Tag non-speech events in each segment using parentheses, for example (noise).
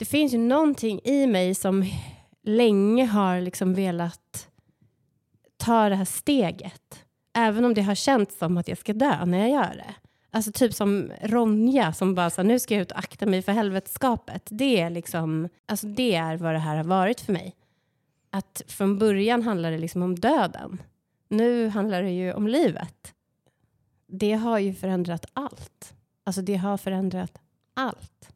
det finns ju någonting i mig som länge har liksom velat ta det här steget. Även om det har känts som att jag ska dö när jag gör det. Alltså typ som Ronja som bara sa nu ska jag ut och akta mig för helvetskapet. Det är liksom, alltså det är vad det här har varit för mig. Att från början handlar det liksom om döden. Nu handlar det ju om livet. Det har ju förändrat allt. Alltså det har förändrat allt.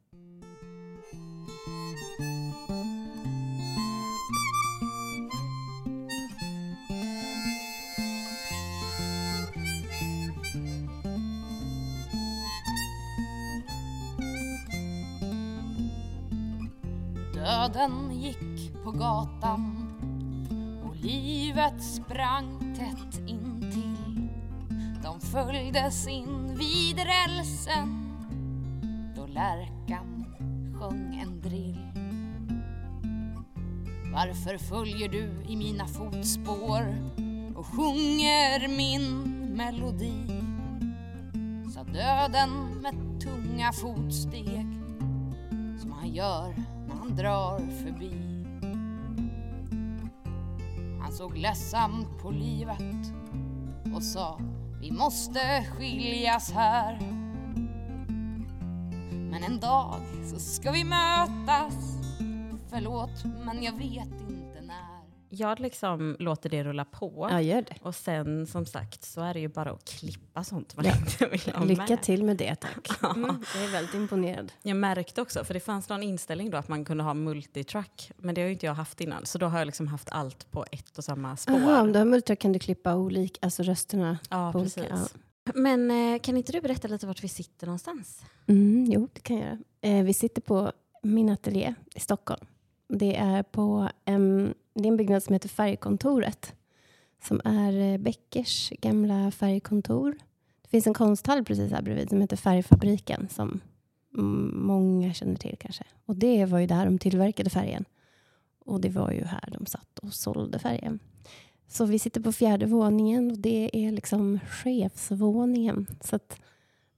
Döden gick på gatan och livet sprang tätt intill. De följdes in vid rälsen då lärkan sjöng en drill. Varför följer du i mina fotspår och sjunger min melodi? Sa döden med tunga fotsteg som han gör han drar förbi. Han såg ledsamt på livet och sa vi måste skiljas här. Men en dag så ska vi mötas. Förlåt, men jag vet inte. Jag liksom låter det rulla på. Ja, gör det. Och sen som sagt så är det ju bara att klippa sånt man Ja. inte vill ha Lycka med. till med det, tack. Mm, jag är väldigt imponerad. Jag märkte också, för det fanns någon inställning då att man kunde ha multitrack, men det har ju inte jag haft innan. Så då har jag liksom haft allt på ett och samma spår. Jaha, om du har multitrack kan du klippa olika, alltså rösterna. ja, precis. olika, Men eh, kan inte du berätta lite vart vi sitter någonstans? Mm, jo, det kan jag göra. Eh, vi sitter på min ateljé i Stockholm. Det är på en, det är en byggnad som heter Färgkontoret. Som är eh, Beckers gamla färgkontor. Det finns en konsthall precis här bredvid som heter Färgfabriken. Som många känner till kanske. Och det var ju där de tillverkade färgen. Och det var ju här de satt och sålde färgen. Så vi sitter på fjärde våningen och det är liksom chefsvåningen. Så att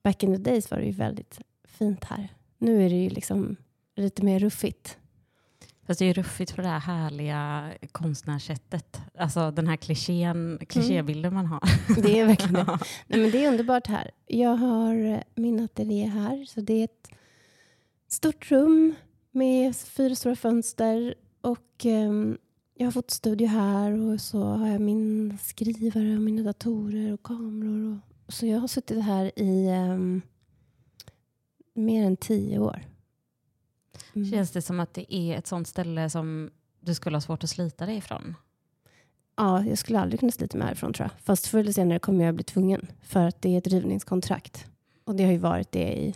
back in the days var det ju väldigt fint här. Nu är det ju liksom lite mer ruffigt. Fast det är ju ruffigt för det här härliga konstnärssättet. Alltså den här klichén, klichébilden man har. Det är verkligen det. (laughs) Nej, men det är underbart här. Jag har min ateljé här. Så det är ett stort rum med fyra stora fönster. Och ehm, jag har fått studio här och så har jag min skrivare och mina datorer och kameror. Och, så jag har suttit här i ehm, mer än tio år. Mm. Känns det som att det är ett sånt ställe som du skulle ha svårt att slita dig ifrån? Ja, jag skulle aldrig kunna slita mig härifrån tror jag. Fast förr eller senare kommer jag bli tvungen. För att det är ett rivningskontrakt. Och det har ju varit det i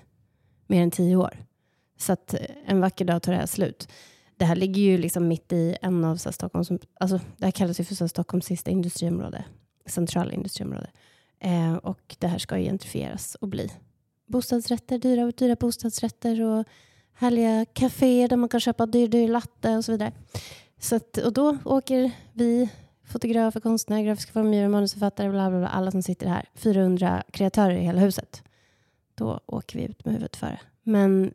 mer än tio år. Så att eh, en vacker dag tar det här slut. Det här ligger ju liksom mitt i en av så Stockholms... Alltså, det här kallas ju för så Stockholms sista industriområde. Centrala industriområde. Eh, och det här ska ju gentrifieras och bli bostadsrätter, dyra, dyra bostadsrätter och härliga kaféer där man kan köpa dyr, dyr latte och så vidare. Så att, och då åker vi fotografer, konstnärer, grafiska former, manusförfattare, bla, bla, bla, alla som sitter här, 400 kreatörer i hela huset. Då åker vi ut med huvudet före. Men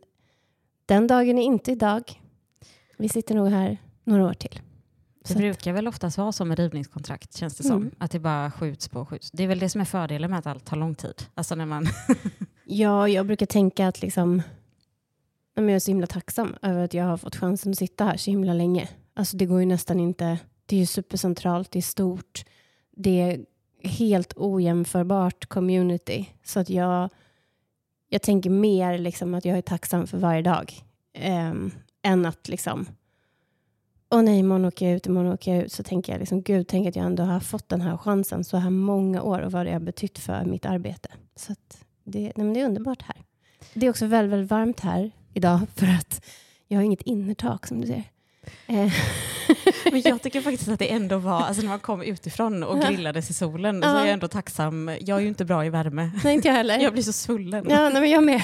den dagen är inte idag. Vi sitter nog här några år till. Det Så att- brukar väl oftast vara så med rivningskontrakt, känns det som. Mm. Att det bara skjuts på och skjuts. Det är väl det som är fördelen med att allt tar lång tid. Alltså när man... (laughs) Ja, jag brukar tänka att liksom, men jag är så himla tacksam över att jag har fått chansen att sitta här så himla länge. Alltså det går ju nästan inte, det är ju supercentralt, det är stort, det är helt ojämförbart community. Så att jag, jag tänker mer liksom att jag är tacksam för varje dag. ehm, än att liksom, åh nej, imorgon åker jag ut, imorgon åker jag ut. Så tänker jag liksom, gud, tänk att jag ändå har fått den här chansen så här många år och vad det har betytt för mitt arbete. Så att det, nej, men det är underbart här. Det är också väldigt, väldigt varmt här idag (laughs) för att jag har inget innertak som du ser. Eh, (laughs) Men jag tycker faktiskt att det ändå var, alltså när man kom utifrån och grillades i solen så Ja. är jag ändå tacksam. Jag är ju inte bra i värme. nej, inte jag heller. (laughs) Jag blir så svullen. Ja, nej, men jag med.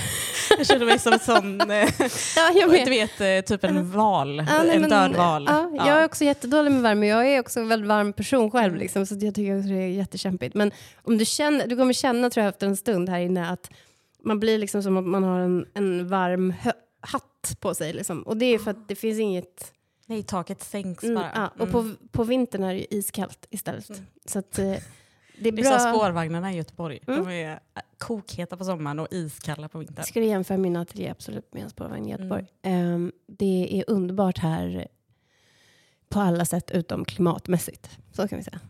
Jag känner mig som en sån, eh, Ja, jag du med. vet, eh, typ en val. Ja, nej, en men- död val. Ja, Ja. jag är också jättedålig med värme. Jag är också en väldigt varm person själv. Liksom, så jag tycker också det är jättekämpigt. Men om du, känner, du kommer känna tror jag, efter en stund här inne att man blir liksom som att man har en, en varm hatt på sig. Liksom. Och det är för att det finns inget... Nej, taket sänks Mm, bara. ja, och Mm. på, på vintern är det ju iskallt istället. Mm. Så att, eh, det är Det är som bra. spårvagnarna i Göteborg. Mm. De är äh, kokheta på sommaren och iskalla på vintern. Ska du jämföra min ateljé absolut med en spårvagn i Göteborg. Mm. Ehm, det är underbart här på alla sätt utom klimatmässigt. Så kan vi säga.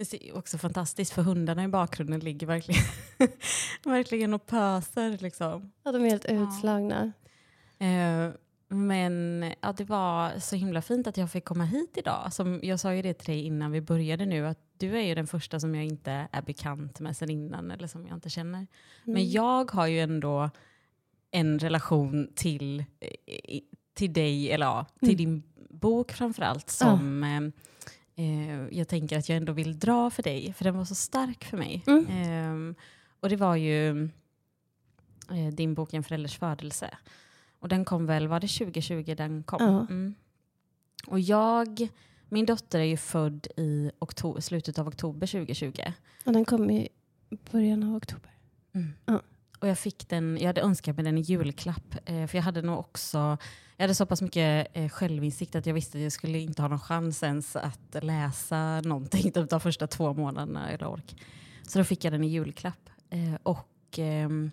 Det är också fantastiskt för hundarna i bakgrunden ligger verkligen, (laughs) verkligen och pöser. Liksom. Ja, de är helt Ja. utslagna. Eh, men ja, det var så himla fint att jag fick komma hit idag. Som jag sa ju det till dig innan vi började nu, att du är ju den första som jag inte är bekant med sen innan eller som jag inte känner. Mm. Men jag har ju ändå en relation till, eh, till dig, eller ja, till Mm. din bok framförallt som eh, eh, jag tänker att jag ändå vill dra för dig, för den var så stark för mig. Mm. Ehm, och det var ju eh, din bok En förälders födelse. Och den kom väl, var det 2020 den kom? Ja. Mm. Och jag, min dotter är ju född i oktober, slutet av oktober 2020. Och den kom i början av oktober. Ja. Och jag fick den, jag hade önskat mig den i julklapp. Eh, för jag hade nog också, jag hade så pass mycket eh, självinsikt att jag visste att jag skulle inte ha någon chans ens att läsa någonting typ de första två månaderna eller ork. Så då fick jag den i julklapp. Eh, och ehm,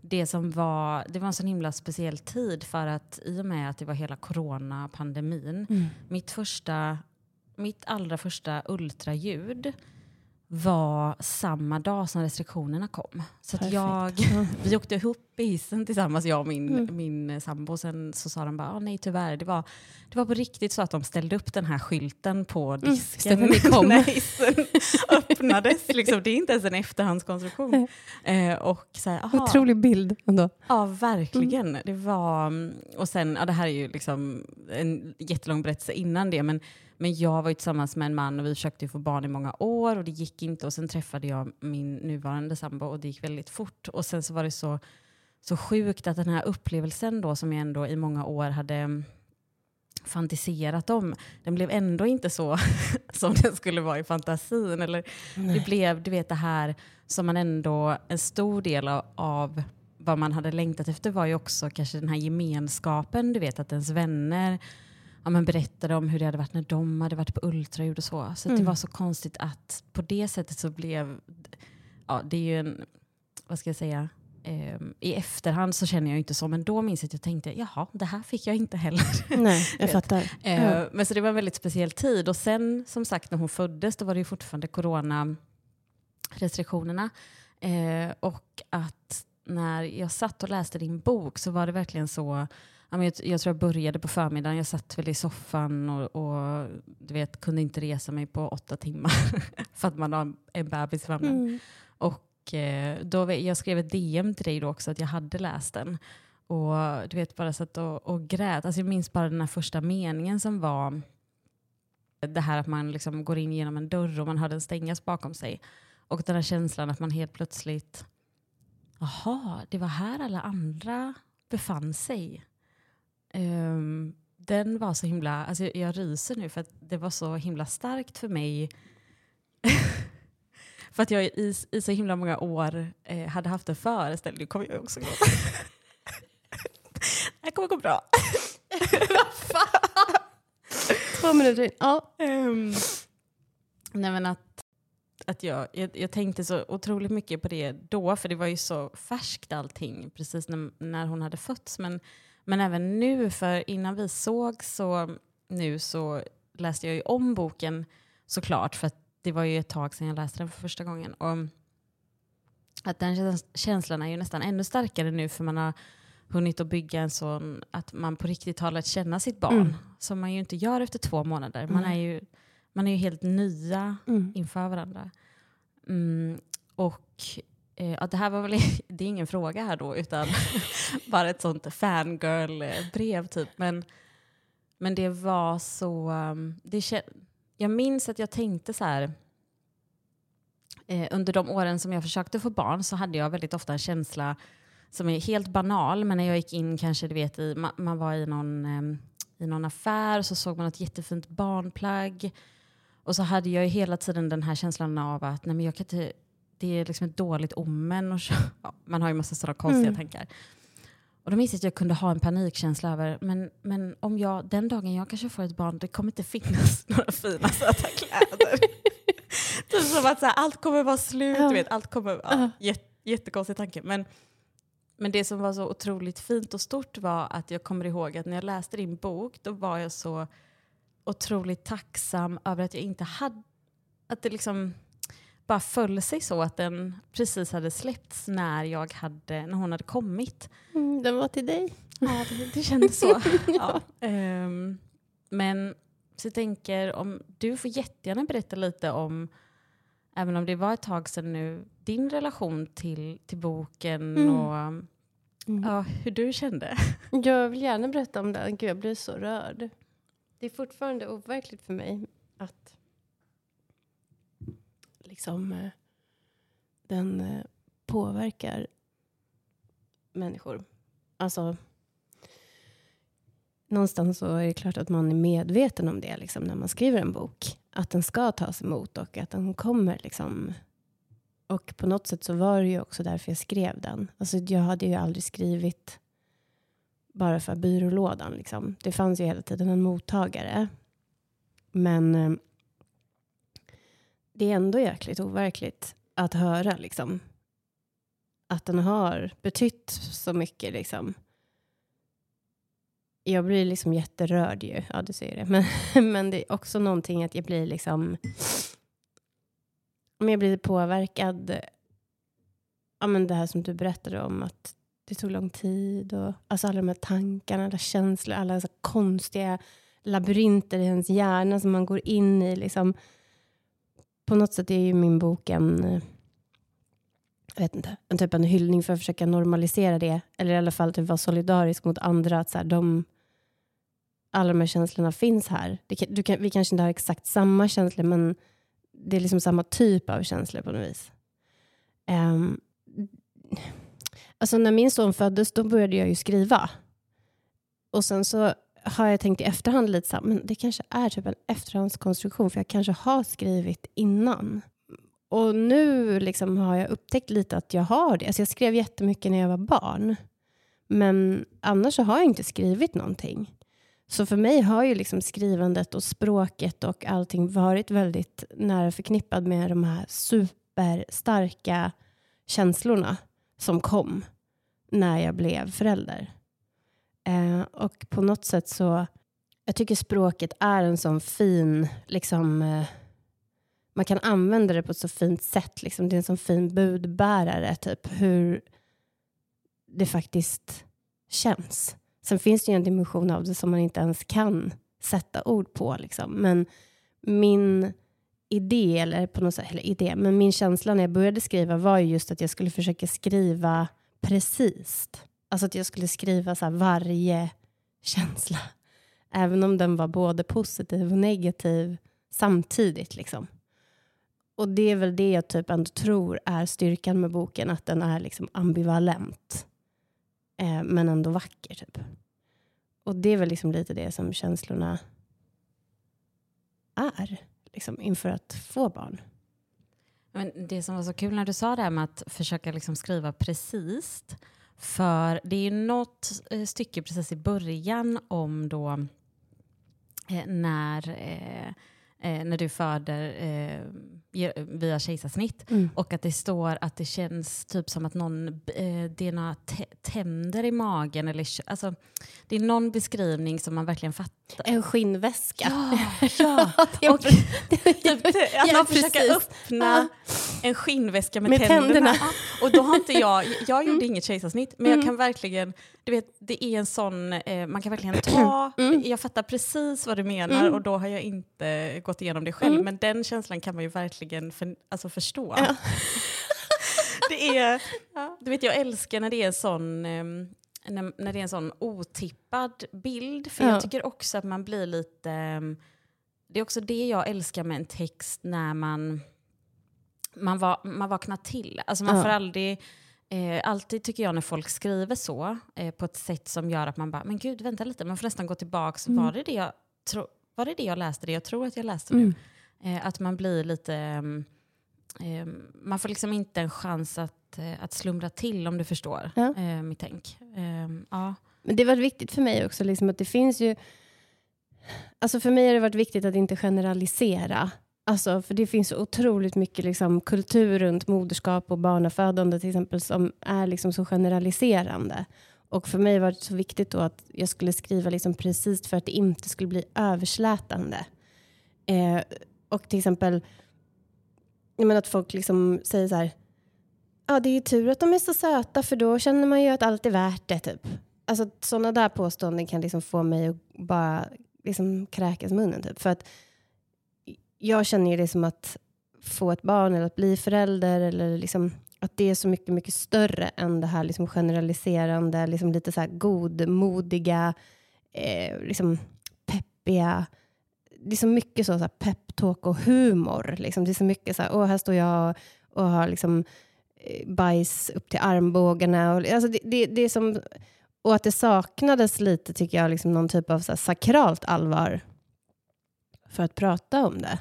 det som var, det var en sån himla speciell tid för att i och med att det var hela coronapandemin Mm. mitt, första, mitt allra första ultraljud var samma dag som restriktionerna kom. Så jag, Ja. (laughs) vi åkte ihop i hissen tillsammans, jag och min, Mm. min sambo. Sen så sa de bara, ah, nej tyvärr. Det var, det var på riktigt så att de ställde upp den här skylten på disken Mm, för vi (laughs) kom. när hissen (laughs) öppnades. Liksom, det är inte ens en efterhandskonstruktion. Eh, och så här, aha, Otrolig bild ändå. Ja, verkligen. Det var, mm, och sen, ja, det här är ju liksom en jättelång berättelse innan det, men, men jag var ju tillsammans med en man och vi försökte få barn i många år och det gick inte. Och sen träffade jag min nuvarande sambo och det gick väldigt fort. Och sen så var det så, så sjukt att den här upplevelsen då som jag ändå i många år hade mm, fantiserat om, den blev ändå inte så (laughs) som den skulle vara i fantasin. Eller det blev du vet det här som man ändå, en stor del av, av vad man hade längtat efter var ju också kanske den här gemenskapen, du vet att ens vänner ja, men berättade om hur det hade varit när de hade varit på ultraljud och så. Så att det Mm. var så konstigt att på det sättet så blev, ja det är ju en, vad ska jag säga, ehm, i efterhand så känner jag inte så, men då minns jag att jag tänkte, jaha, det här fick jag inte heller. Nej, jag (laughs) fattar. Eh, Ja. Men så det var en väldigt speciell tid. Och sen som sagt när hon föddes då var det ju fortfarande coronarestriktionerna. Eh, och att när jag satt och läste din bok så var det verkligen så jag, jag tror jag började på förmiddagen, jag satt väl i soffan och, och du vet, kunde inte resa mig på åtta timmar (laughs) för att man har en bebis i famnen. Mm. Och eh, då, jag skrev ett DM till dig då också att jag hade läst den. Och du vet, bara satt och, och grät. Alltså jag minns bara den här första meningen som var det här att man liksom går in genom en dörr och man hör den stängas bakom sig. Och den här känslan att man helt plötsligt, jaha, det var här alla andra befann sig. Ehm, den var så himla, alltså jag, jag ryser nu för att det var så himla starkt för mig (laughs) för att jag i, i så himla många år eh, hade haft en föreställning. Nu kommer jag också gråta. (laughs) Det här kommer gå bra. (laughs) Två minuter in. Ja. Ehm, nej men att, att jag, jag, jag tänkte så otroligt mycket på det då, för det var ju så färskt allting precis när, när hon hade fötts. Men, men även nu, för innan vi såg så nu så läste jag ju om boken såklart, för det var ju ett tag sedan jag läste den för första gången. Och att den käns- känslan är ju nästan ännu starkare nu för man har hunnit att bygga en sån att man på riktigt har lärt känna sitt barn. Mm. Som man ju inte gör efter två månader. Man, är, ju, man är ju helt nya Mm. inför varandra. Mm, och eh, att det här var väl (laughs) det är ingen fråga här då, utan (laughs) bara ett sånt fangirl-brev eh, typ. Men, men det var så... um, det jag minns att jag tänkte så här... Eh, under de åren som jag försökte få barn så hade jag väldigt ofta en känsla som är helt banal, men när jag gick in kanske, du vet, i, ma man var i någon, eh, i någon affär och så såg man ett jättefint barnplagg. Och så hade jag ju hela tiden den här känslan av att nej, men jag kan inte, det är liksom ett dåligt omen. Och (laughs) ja, man har ju massa sådana konstiga Mm. tankar. Och då minns jag att jag kunde ha en panikkänsla över, men, men om jag, den dagen jag kanske får ett barn, det kommer inte finnas (laughs) några fina söta kläder. (laughs) typ som att så här, allt kommer vara slut, Ja. vet, allt kommer, ja, jätte, jättekonstig tanke. Men, men det som var så otroligt fint och stort var att jag kommer ihåg att när jag läste din bok, då var jag så otroligt tacksam över att jag inte hade, att det liksom bara föll sig så att den precis hade släppts när, jag hade, när hon hade kommit. Mm, den var till dig. Ja, det, det kändes så. ja. ehm, men så jag tänker, om du får jättegärna berätta lite om, även om det var ett tag sedan nu, din relation till, till boken Mm. och Mm. ja, hur du kände. Jag vill gärna berätta om den. Gud, jag blir så rörd. Det är fortfarande overkligt för mig att liksom, eh, den eh, påverkar människor. Alltså, någonstans så är det klart att man är medveten om det liksom, när man skriver en bok. Att den ska tas emot och att den kommer liksom och på något sätt så var det ju också därför jag skrev den. Alltså jag hade ju aldrig skrivit bara för byrålådan. Liksom. Det fanns ju hela tiden en mottagare. Men eh, det är ändå jäkligt overkligt att höra liksom, att den har betytt så mycket. Liksom. Jag blir liksom jätterörd ju. Ja, du ser det. Men, (laughs) men det är också någonting att jag blir liksom... Om jag blir påverkad. Ja, men det här som du berättade om att det tog lång tid. Och, alltså alla de här tankarna, alla känslor, alla så konstiga labyrinter i ens hjärna som man går in i. Liksom. På något sätt är ju min bok en, eh, jag vet inte, en typ en hyllning för att försöka normalisera det. Eller i alla fall typ vara solidarisk mot andra. Att så här, de, alla de här känslorna finns här. Det, du kan, vi kanske inte har exakt samma känslor men det är liksom samma typ av känslor på något vis. Um, alltså när min son föddes då började jag ju skriva. Och sen så har jag tänkt i efterhand lite så här, men det kanske är typ en efterhandskonstruktion för jag kanske har skrivit innan. Och nu liksom har jag upptäckt lite att jag har det. Alltså jag skrev jättemycket när jag var barn. Men annars så har jag inte skrivit någonting. Så för mig har ju liksom skrivandet och språket och allting varit väldigt nära förknippat med de här superstarka känslorna som kom när jag blev förälder. Eh, och på något sätt så, jag tycker språket är en sån fin, liksom, eh, man kan använda det på ett så fint sätt. Liksom. Det är en sån fin budbärare, typ hur det faktiskt känns. Sen finns det ju en dimension av det som man inte ens kan sätta ord på. Liksom. Men min idé, eller på något sätt, eller idé, men min känsla när jag började skriva var ju just att jag skulle försöka skriva precis. Alltså att jag skulle skriva så här varje känsla. Även om den var både positiv och negativ samtidigt. Liksom. Och det är väl det jag typ ändå tror är styrkan med boken, att den är liksom ambivalent. Eh, men ändå vacker typ. Och det är väl liksom lite det som känslorna är liksom, inför att få barn. Men det som var så kul när du sa det här med att försöka liksom skriva precis. För det är ju något eh, stycke precis i början om då eh, när, eh, eh, när du föder eh, via kejsarsnitt. Mm. Och att det står att det känns typ som att någon, eh, det är några tä- tänder i magen. Eller, alltså, det är någon beskrivning som man verkligen fattar. En skinnväska. Ja, (laughs) ja. Och (laughs) typ, att man försöker öppna en skinnväska med, Med tänderna. tänderna. Och då har inte jag, jag gjorde inget kejsarsnitt, men Mm. jag kan verkligen, du vet, det är en sån, eh, man kan verkligen ta, Mm. jag fattar precis vad du menar Mm. och då har jag inte gått igenom det själv, Mm. men den känslan kan man ju verkligen för, alltså förstå. Ja. (laughs) det är, du vet jag älskar när det är en sån, ehm, när, när det är en sån otippad bild, för Ja. jag tycker också att man blir lite, ehm, det är också det jag älskar med en text när man, man, va, man vaknar till. Alltså man Ja. får aldrig, eh, alltid tycker jag när folk skriver så, eh, på ett sätt som gör att man bara, men gud vänta lite, man får nästan gå tillbaka, Mm. var, det det jag tro, var det det jag läste, det jag tror att jag läste nu? Mm. Eh, att man blir lite... ehm, ehm, man får liksom inte en chans att att, eh, att slumra till om du förstår Ja. eh, mitt tänk. Eh, ja. Men det har varit viktigt för mig också, liksom att det finns ju... Alltså för mig har det varit viktigt att inte generalisera. Alltså för det finns otroligt mycket liksom kultur runt moderskap och barnafödande till exempel som är liksom så generaliserande. Och för mig var det så viktigt då att jag skulle skriva liksom precis för att det inte skulle bli överslätande. Eh, och till exempel, jag menar att folk liksom säger så här, ja det är ju tur att de är så söta för då känner man ju att allt är värt det typ. Alltså sådana där påståenden kan liksom få mig att bara liksom kräkas i munnen typ. För att jag känner ju det som att få ett barn eller att bli förälder eller liksom att det är så mycket, mycket större än det här liksom generaliserande, liksom lite så här godmodiga, eh, liksom peppiga. Det är så mycket så, så här peptalk och humor. Liksom. Det är så mycket så här, åh här står jag och har liksom eh, bajs upp till armbågarna. Och, alltså det, det, det är som, och att det saknades lite, tycker jag, liksom någon typ av så här sakralt allvar för att prata om det.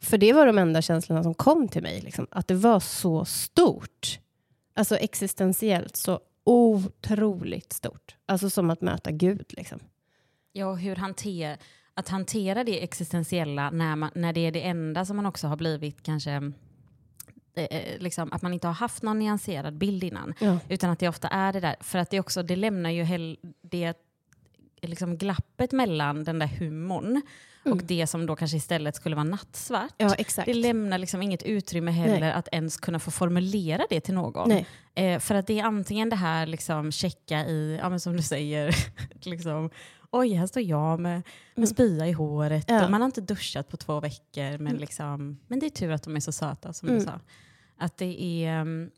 För det var de enda känslorna som kom till mig. Liksom. Att det var så stort. Alltså existentiellt så otroligt stort. Alltså som att möta Gud. Liksom. Ja, hur hanter, att hantera det existentiella när, man, när det är det enda som man också har blivit kanske eh, liksom, att man inte har haft någon nyanserad bild innan. Ja. Utan att det ofta är det där. För att det, också, det lämnar ju hell, det liksom glappet mellan den där humorn och det som då kanske istället skulle vara nattsvart. ja. Det lämnar liksom inget utrymme heller Nej. att ens kunna få formulera det till någon. Eh, för att det är antingen det här liksom checka i, ja, men som du säger, (laughs) liksom, oj här står jag med, med spya i håret Mm. Ja. och man har inte duschat på två veckor men, liksom, men det är tur att de är så söta som Mm. du sa. Att det är um,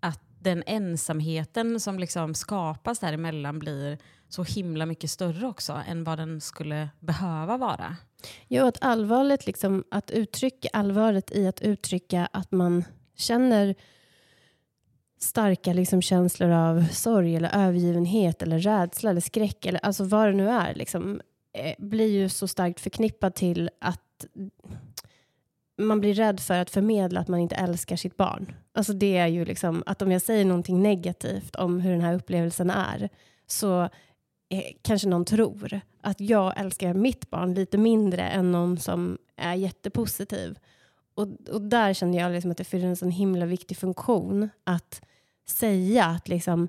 att den ensamheten som liksom skapas däremellan blir så himla mycket större också än vad den skulle behöva vara. Jo, att allvaret, liksom, att uttrycka allvaret i att uttrycka att man känner starka liksom, känslor av sorg eller övergivenhet eller rädsla eller skräck eller alltså vad det nu är liksom, eh, blir ju så starkt förknippat till att man blir rädd för att förmedla att man inte älskar sitt barn. Alltså det är ju liksom att om jag säger någonting negativt om hur den här upplevelsen är så eh, kanske någon tror att jag älskar mitt barn lite mindre än någon som är jättepositiv. Och, och där kände jag liksom att det fyller en sån himla viktig funktion att säga att liksom,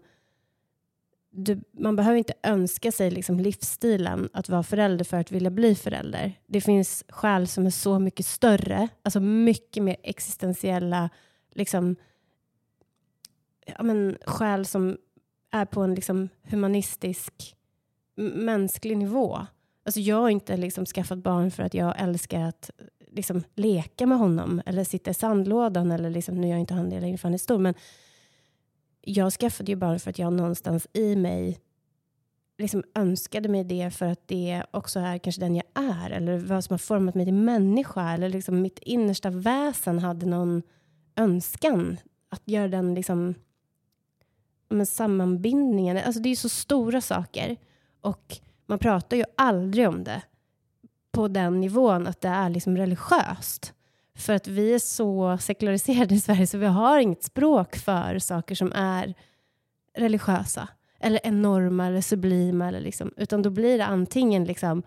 du, man behöver inte önska sig liksom livsstilen att vara förälder för att vilja bli förälder. Det finns skäl som är så mycket större, alltså mycket mer existentiella liksom, ja, men, skäl som är på en liksom, humanistisk mänsklig nivå. Alltså jag har inte liksom skaffat barn för att jag älskar att liksom leka med honom eller sitta i sandlådan eller liksom, nu gör jag inte han det längre för han är stor men jag skaffade ju barn för att jag någonstans i mig liksom önskade mig det för att det också är kanske den jag är eller vad som har format mig till människa eller liksom mitt innersta väsen hade någon önskan att göra den liksom men sammanbindningen. Alltså det är ju så stora saker och man pratar ju aldrig om det på den nivån att det är liksom religiöst. För att vi är så sekulariserade i Sverige så vi har inget språk för saker som är religiösa eller enorma eller sublima. Eller liksom, utan då blir det antingen liksom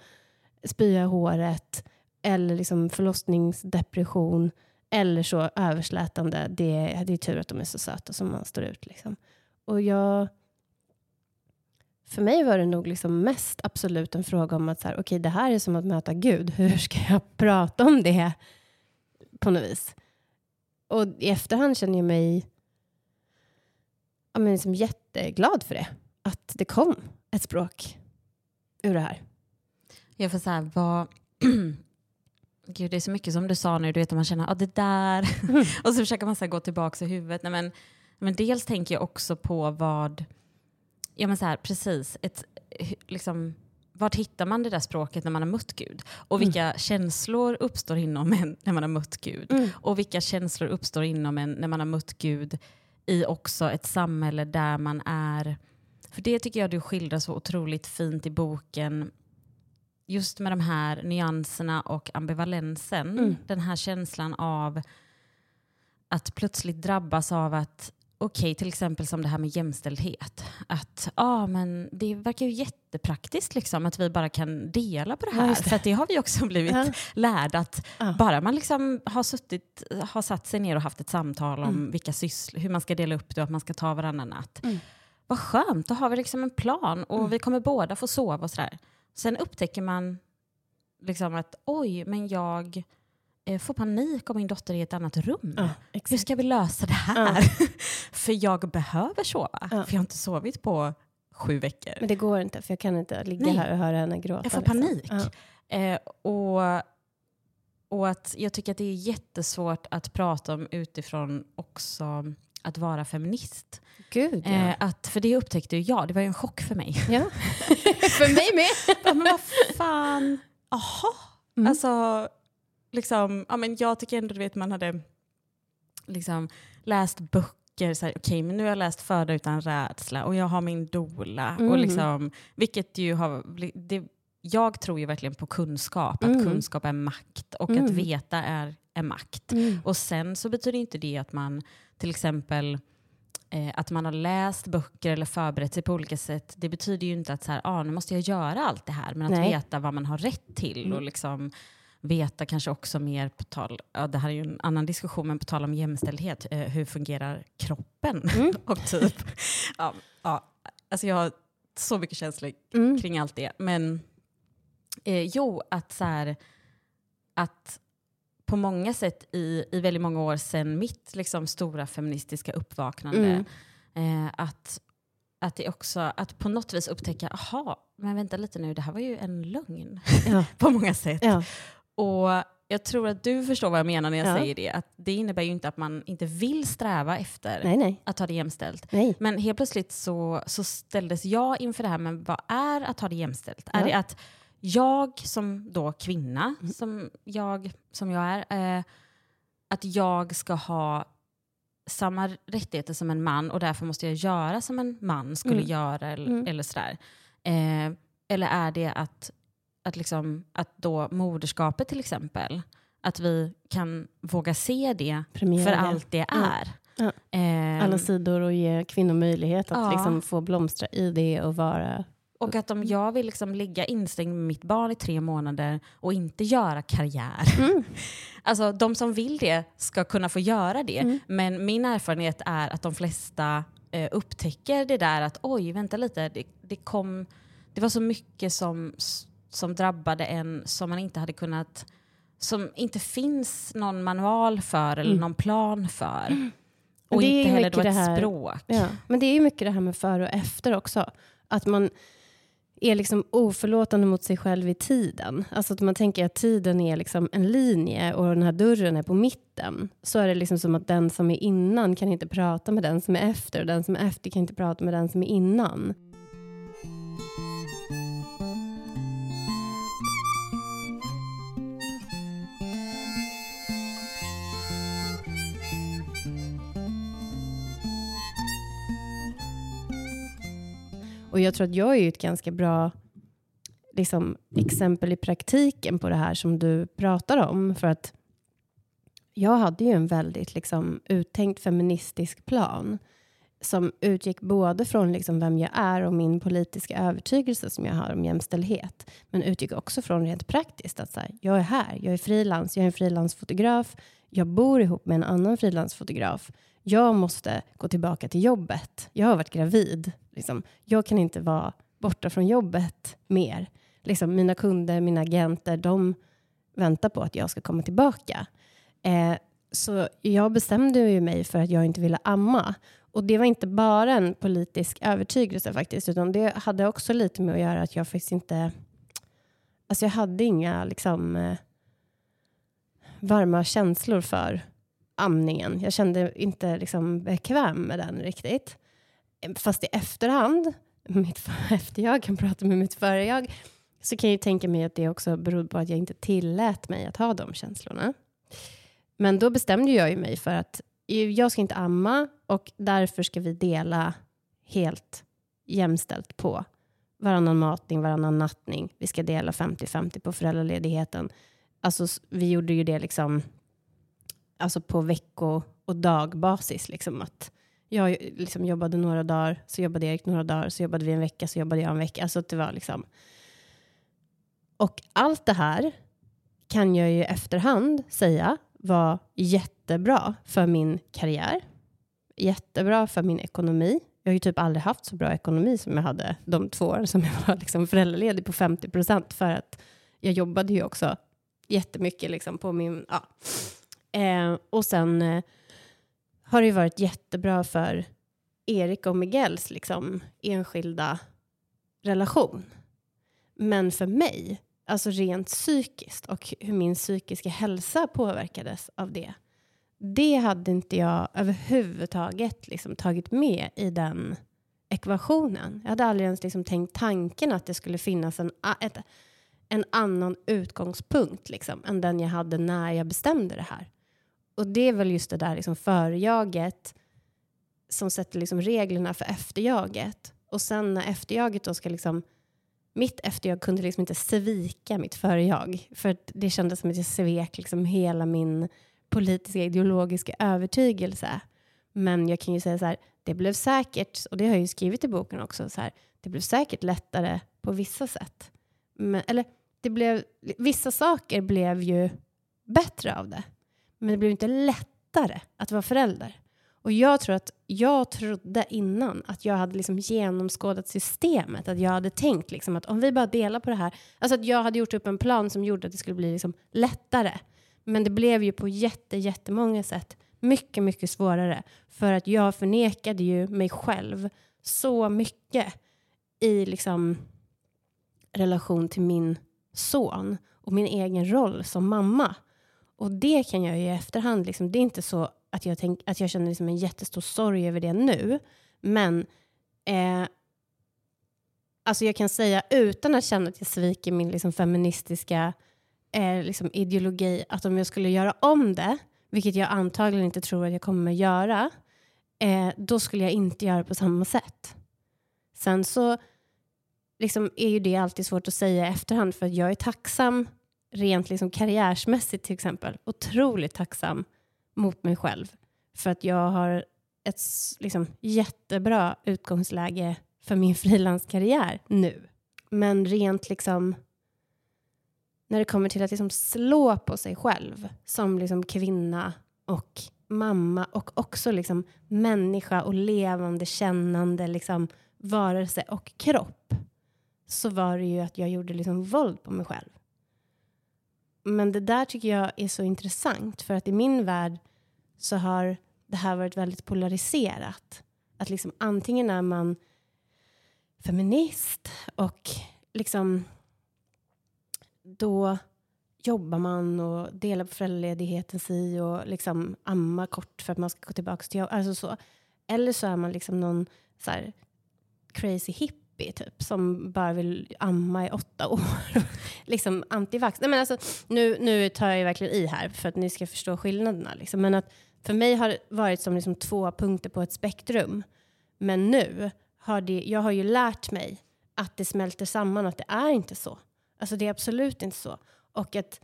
spya i håret eller liksom förlossningsdepression eller så överslätande. Det, det är tur att de är så söta som man står ut. Liksom. Och jag... För mig var det nog liksom mest absolut en fråga om att så här, okay, det här är som att möta Gud. Hur ska jag (laughs) prata om det på något vis? Och i efterhand känner jag mig ja, men liksom jätteglad för det. Att det kom ett språk ur det här. Jag får så här, vad... (clears throat) Gud, det är så mycket som du sa nu, du vet, man känner att ah, det där... (laughs) och så försöker man så gå tillbaka i huvudet. Nej, men, men dels tänker jag också på vad... Ja, men så här, precis. Ett, liksom, vart hittar man det där språket när man har mött Gud? Och vilka känslor uppstår inom en när man har mött Gud? Mm. Och vilka känslor uppstår inom en när man har mött Gud i också ett samhälle där man är... För det tycker jag du skildrar så otroligt fint i boken. Just med de här nyanserna och ambivalensen. Mm. Den här känslan av att plötsligt drabbas av att okej, till exempel som det här med jämställdhet. Att ah, men det verkar ju jättepraktiskt liksom, att vi bara kan dela på det Ja, här. just det. För att det har vi också blivit Ja. lärda att Ja. bara man liksom har, suttit, har satt sig ner och haft ett samtal om Mm. vilka syssl- hur man ska dela upp det och att man ska ta varannan natt. Mm. Vad skönt, då har vi liksom en plan och Mm. vi kommer båda få sova och sådär. Sen upptäcker man liksom att oj, men jag får panik om min dotter är i ett annat rum. Ja, Hur ska vi lösa det här? (laughs) för jag behöver sova, Ja. för jag har inte sovit på sju veckor. Men det går inte för jag kan inte ligga Nej. här och höra henne gråta. Jag får liksom. panik. Ja. Eh, och, och att jag tycker att det är jättesvårt att prata om utifrån också att vara feminist. Gud ja. Eh, att, för det upptäckte ju jag, det var ju en chock för mig. ja. (laughs) för mig med. ja, men vad fan, aha. Mm. Alltså, liksom, ja, men jag tycker ändå du vet man hade liksom, läst böcker, så här, okej men nu har jag läst Föda utan rädsla och jag har min dola. Och Mm. liksom, vilket ju har, det, jag tror ju verkligen på kunskap, att Mm. kunskap är makt och Mm. att veta är, är makt. Mm. Och sen så betyder inte det att man till exempel eh, att man har läst böcker eller förberett sig på olika sätt. Det betyder ju inte att så här, ah, nu måste jag göra allt det här. Men att Nej. veta vad man har rätt till Mm. och liksom veta kanske också mer på tal, ja, det här är ju en annan diskussion, men på tal om jämställdhet, eh, hur fungerar kroppen? Mm. (laughs) och typ, ja, ja, alltså jag har så mycket känslor Mm. kring allt det. Men eh, jo, att så här, att på många sätt i, i väldigt många år sedan mitt liksom, stora feministiska uppvaknande, Mm. eh, att, att det också, att på något vis upptäcka, aha, men vänta lite nu, det här var ju en lögn Ja. (laughs) på många sätt. Ja. Och jag tror att du förstår vad jag menar när jag Ja. säger det, att det innebär ju inte att man inte vill sträva efter Nej, nej. att ha det jämställt. nej. Men helt plötsligt så, så ställdes jag inför det här, men vad är att ha det jämställt? Ja. Är det att jag som då kvinna, Mm. som, jag, som jag är, eh, att jag ska ha samma rättigheter som en man och därför måste jag göra som en man skulle Mm. göra eller, Mm. eller sådär. Eh, eller är det att, att, liksom, att då moderskapet till exempel, att vi kan våga se det Premiera för allt det Ja. är. Ja. Eh, Alla sidor och ge kvinnor möjlighet att Ja. liksom få blomstra i det och vara... Och att om jag vill liksom ligga instängd med mitt barn i tre månader och inte göra karriär. Mm. (laughs) Alltså de som vill det ska kunna få göra det. Mm. Men min erfarenhet är att de flesta eh, upptäcker det där att oj, vänta lite, det, det, kom, det var så mycket som, som drabbade en som man inte hade kunnat som inte finns någon manual för eller Mm. någon plan för. Men Och inte heller då ett här- språk. Ja. Men det är ju mycket det här med före och efter också. Att man är liksom oförlåtande mot sig själv i tiden. Alltså att man tänker att tiden är liksom en linje och den här dörren är på mitten. Så är det liksom som att den som är innan kan inte prata med den som är efter och den som är efter kan inte prata med den som är innan. Och jag tror att jag är ett ganska bra liksom, exempel i praktiken på det här som du pratar om. För att jag hade ju en väldigt liksom, uttänkt feministisk plan som utgick både från liksom, vem jag är och min politiska övertygelse som jag har om jämställdhet. Men utgick också från rent praktiskt att så här, jag är här, jag är frilans, jag är en frilansfotograf, jag bor ihop med en annan frilansfotograf. Jag måste gå tillbaka till jobbet. Jag har varit gravid. Liksom. Jag kan inte vara borta från jobbet mer. Liksom, mina kunder, mina agenter, de väntar på att jag ska komma tillbaka. Eh, så jag bestämde ju mig för att jag inte ville amma. Och det var inte bara en politisk övertygelse faktiskt, utan det hade också lite med att göra att jag faktiskt inte... Alltså jag hade inga liksom, eh, varma känslor för amningen. Jag kände inte liksom, bekväm med den riktigt. Eh, fast i efterhand, (laughs) mitt efter jag kan prata med mitt före jag, så kan jag ju tänka mig att det också berodde på att jag inte tillät mig att ha de känslorna. Men då bestämde jag ju mig för att jag ska inte amma och därför ska vi dela helt jämställt på varannan matning, varannan nattning. Vi ska dela 50-50 på föräldraledigheten. Alltså vi gjorde ju det liksom alltså på vecko och dagbasis. Liksom att jag liksom jobbade några dagar, så jobbade Erik några dagar, så jobbade vi en vecka, så jobbade jag en vecka. Alltså det var liksom... Och allt det här kan jag ju i efterhand säga var jättebra för min karriär. Jättebra för min ekonomi. Jag har ju typ aldrig haft så bra ekonomi som jag hade de två år som jag var liksom föräldraledig på 50 procent för att jag jobbade ju också jättemycket liksom på min... Ja. Eh, och sen eh, har det ju varit jättebra för Erik och Miguels liksom, enskilda relation. Men för mig, alltså rent psykiskt och hur min psykiska hälsa påverkades av det. Det hade inte jag överhuvudtaget liksom tagit med i den ekvationen. Jag hade aldrig ens liksom tänkt tanken att det skulle finnas en, ett, en annan utgångspunkt liksom, än den jag hade när jag bestämde det här. Och det är väl just det där liksom förjaget som sätter liksom reglerna för efterjaget. Och sen när efterjaget då ska liksom mitt efterjag kunde liksom inte svika mitt förjag. För det kändes som att jag svek liksom hela min politiska ideologiska övertygelse. Men jag kan ju säga så här, det blev säkert, och det har jag ju skrivit i boken också, så här, det blev säkert lättare på vissa sätt. Men, eller det blev, vissa saker blev ju bättre av det. Men det blev inte lättare att vara förälder. Och jag tror att jag trodde innan att jag hade liksom genomskådat systemet. Att jag hade tänkt liksom att om vi bara delar på det här. Alltså att jag hade gjort upp en plan som gjorde att det skulle bli liksom lättare. Men det blev ju på jätte, jättemånga sätt mycket, mycket svårare. För att jag förnekade ju mig själv så mycket i liksom relation till min son och min egen roll som mamma. Och det kan jag ju i efterhand, liksom, det är inte så att jag, tänk, att jag känner liksom en jättestor sorg över det nu. Men eh, alltså jag kan säga utan att känna att jag sviker min liksom feministiska eh, liksom ideologi, att om jag skulle göra om det, vilket jag antagligen inte tror att jag kommer att göra, eh, då skulle jag inte göra på samma sätt. Sen så liksom är ju det alltid svårt att säga i efterhand för jag är tacksam rent liksom karriärsmässigt till exempel, otroligt tacksam mot mig själv. För att jag har ett liksom, jättebra utgångsläge för min (laughs) frilanskarriär nu. Men rent liksom när det kommer till att liksom slå på sig själv som liksom kvinna och mamma och också liksom människa och levande, kännande liksom varelse och kropp så var det ju att jag gjorde liksom våld på mig själv. Men det där tycker jag är så intressant för att i min värld så har det här varit väldigt polariserat. Att liksom antingen är man feminist och liksom då jobbar man och delar på föräldraledigheten si och liksom ammar kort för att man ska gå tillbaka till jobb. Alltså så. Eller så är man liksom någon så crazy hipp hippie typ, som bara vill amma i åtta år. (laughs) liksom antivax. Nej, men alltså, nu, nu tar jag verkligen i här för att ni ska förstå skillnaderna. Liksom. Men att för mig har det varit som liksom två punkter på ett spektrum. Men nu har det, jag har ju lärt mig att det smälter samman, att det är inte så. Alltså det är absolut inte så. Och att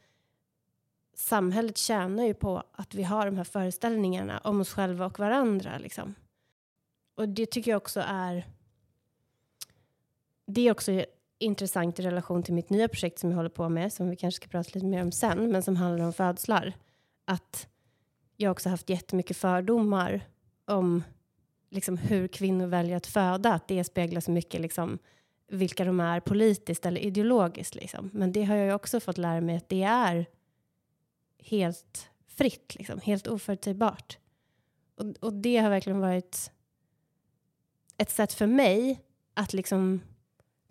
samhället tjänar ju på att vi har de här föreställningarna om oss själva och varandra. Liksom. Och det tycker jag också är det är också intressant i relation till mitt nya projekt som jag håller på med, som vi kanske ska prata lite mer om sen, men som handlar om födslar. Att jag också haft jättemycket fördomar om liksom, hur kvinnor väljer att föda, att det speglar så mycket liksom, vilka de är politiskt eller ideologiskt. Liksom. Men det har jag också fått lära mig att det är helt fritt, liksom, helt oförutsägbart. Och, och det har verkligen varit ett sätt för mig att liksom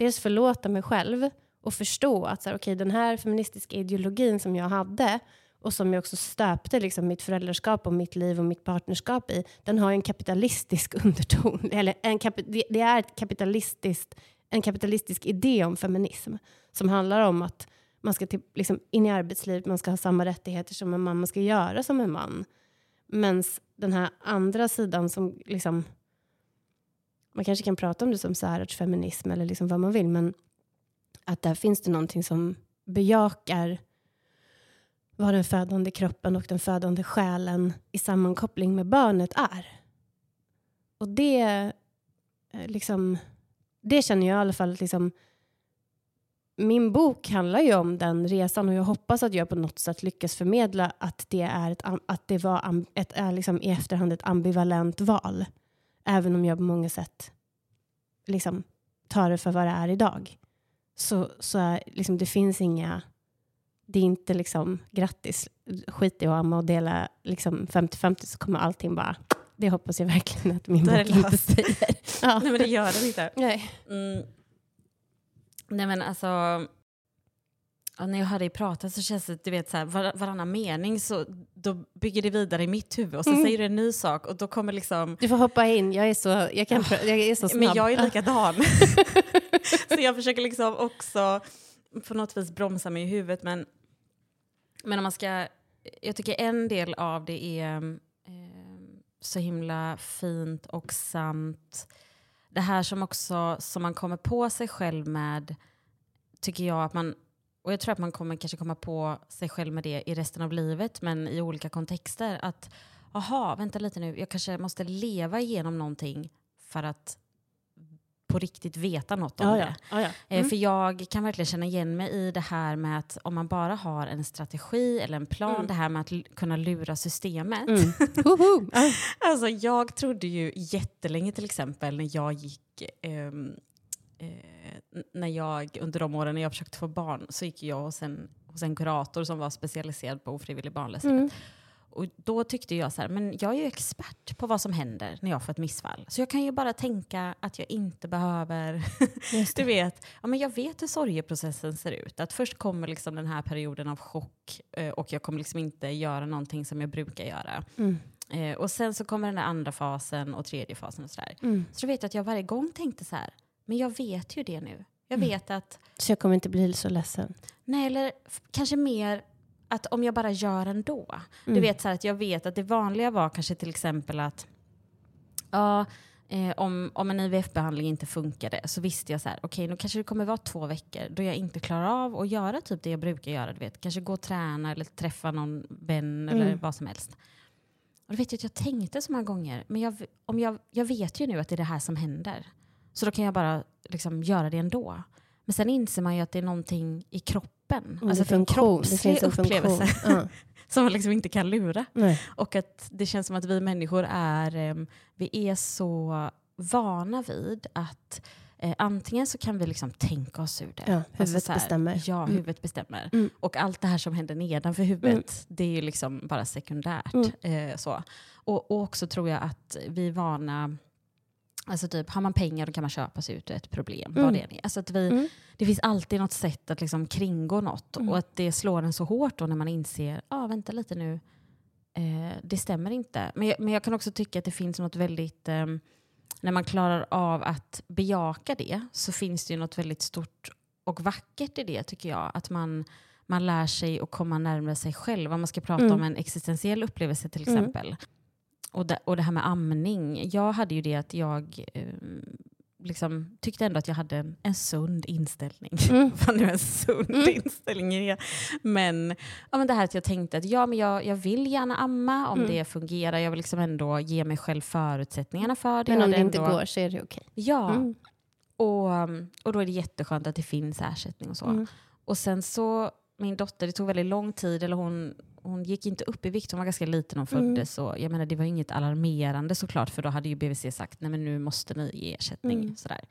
dels förlåta mig själv och förstå att så här, okay, den här feministiska ideologin som jag hade och som jag också stöpte liksom, mitt föräldraskap och mitt liv och mitt partnerskap i, den har en kapitalistisk (laughs) underton. Eller en kapi det är ett kapitalistiskt, en kapitalistisk idé om feminism som handlar om att man ska till, liksom, in i arbetslivet, man ska ha samma rättigheter som en man, man ska göra som en man. Men den här andra sidan som liksom man kanske kan prata om det som särartsfeminism eller liksom vad man vill, men att där finns det någonting som bejakar vad den födande kroppen och den födande själen i sammankoppling med barnet är. och det, eh, liksom, det känner jag i alla fall, liksom, min bok handlar ju om den resan och jag hoppas att jag på något sätt lyckas förmedla att det, är ett, att det var ett, är liksom i efterhand ett ambivalent val. Även om jag på många sätt liksom, tar det för vad det är idag. Så, så är, liksom, det finns inga... Det är inte liksom grattis, skit i att amma och dela liksom 50-50 så kommer allting bara... Det hoppas jag verkligen att min bok inte säger. Ja. (laughs) Nej men det gör den inte. Nej. Mm. Nej men alltså, ja, när jag hör dig prata så känns det, du vet så här, var, varannan mening så då bygger det vidare i mitt huvud och så Mm. säger du en ny sak och då kommer liksom, Du får hoppa in, jag är så, jag kan, pr- jag är så snabb. men jag är likadan. (laughs) så jag försöker liksom också på något vis bromsa mig i huvudet men, men om man ska, jag tycker en del av det är eh, så himla fint och sant. Det här som också som man kommer på sig själv med tycker jag att man och jag tror att man kommer kanske komma på sig själv med det i resten av livet men i olika kontexter. Att aha, vänta lite nu, jag kanske måste leva igenom någonting för att på riktigt veta något om ja, det. ja. Ja. Eh, Mm. För jag kan verkligen känna igen mig i det här med att om man bara har en strategi eller en plan, Mm. det här med att kunna lura systemet. Mm. (laughs) Alltså jag trodde ju jättelänge till exempel när jag gick ehm, eh, när jag under de åren när jag försökte få barn så gick jag hos en, hos en kurator som var specialiserad på ofrivillig barnlöshet. Mm. Och då tyckte jag så här, men jag är ju expert på vad som händer när jag får ett missfall. Så jag kan ju bara tänka att jag inte behöver (laughs) du vet, ja, men jag vet hur sorgeprocessen ser ut. Att först kommer liksom den här perioden av chock eh, och jag kommer liksom inte göra någonting som jag brukar göra. Mm. Eh, och sen så kommer den där andra fasen och tredje fasen och sådär. Mm. Så då vet jag att jag varje gång tänkte så här, men jag vet ju det nu. Jag Mm. vet att, Så jag kommer inte bli så ledsen. nej eller kanske mer att om jag bara gör ändå. Du Mm. vet så här att jag vet att det vanliga var kanske till exempel att ja, eh, om, om en IVF-behandling inte funkade så visste jag så här, okej nu kanske det kommer vara två veckor då jag inte klarar av att göra typ det jag brukar göra. Du vet, kanske gå och träna eller träffa någon vän eller Mm. vad som helst. Och då vet jag att jag tänkte så många gånger, men jag, om jag, jag vet ju nu att det är det här som händer. Så då kan jag bara liksom göra det ändå. Men sen inser man ju att det är någonting i kroppen. Mm, alltså det är en. Det kroppslig finns en upplevelse. Ja. (laughs) som man liksom inte kan lura. Nej. Och att det känns som att vi människor är, em, vi är så vana vid att eh, antingen så kan vi liksom tänka oss ur det. Ja, huvudet så här, bestämmer. Ja, Mm. huvudet bestämmer. Mm. Och allt det här som händer nedanför huvudet, det är ju liksom bara sekundärt. Mm. Eh, så. Och, och också tror jag att vi är vana Alltså typ, har man pengar då kan man köpa sig ut ur ett problem. Mm. Vad det, är. Alltså att vi, Mm. det finns alltid något sätt att liksom kringgå något. Mm. Och att det slår en så hårt då när man inser, ja ah, vänta lite nu, eh, det stämmer inte. Men jag, men jag kan också tycka att det finns något väldigt, eh, när man klarar av att bejaka det så finns det ju något väldigt stort och vackert i det tycker jag. Att man, man lär sig att komma närmare sig själv. Om man ska prata Mm. om en existentiell upplevelse till Mm. exempel. Och, det, och det här med amning. Jag hade ju det att jag eh, liksom, tyckte ändå att jag hade en, en sund inställning. Mm. (laughs) Vad nu en sund Mm. inställning är. Men, ja, men det här att jag tänkte att ja, men jag, jag vill gärna amma om Mm. det fungerar. Jag vill liksom ändå ge mig själv förutsättningarna för det. Men om det hade inte ändå, går så är det okej. Ja, Mm. och, och då är det jätteskönt att det finns ersättning och så. Mm. Och sen så, min dotter, det tog väldigt lång tid, eller hon, hon gick inte upp i vikt, hon var ganska liten när hon Mm. föddes. Så jag menar, det var inget alarmerande såklart, för då hade ju BVC sagt nej men nu måste ni ge ersättning. Mm. Sådär.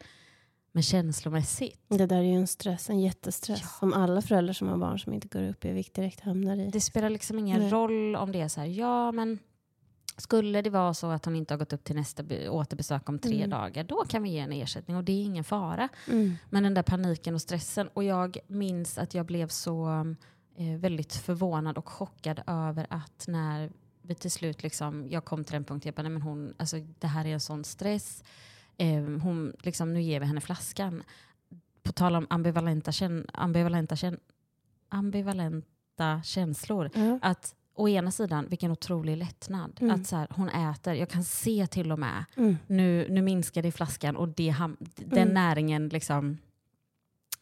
Men känslomässigt, Det där är ju en stress, en jättestress. Ja. Som alla föräldrar som har barn som inte går upp i vikt direkt hamnar i. det spelar liksom ingen Nej. roll om det är så här, ja men skulle det vara så att hon inte har gått upp till nästa be- återbesök om tre Mm. dagar, då kan vi ge en ersättning och det är ingen fara. Mm. Men den där paniken och stressen. Och jag minns att jag blev så väldigt förvånad och chockad över att när vi till slut, liksom, jag kom till den punkten, jag bara, nej men hon, alltså, det här är en sån stress. Eh, hon, liksom, nu ger vi henne flaskan. På tal om ambivalenta, kän, ambivalenta, kän, ambivalenta känslor. Ja. Att å ena sidan, vilken otrolig lättnad. Mm. Att så här, hon äter, jag kan se till och med Mm. nu, nu minskar det i flaskan och det den Mm. näringen liksom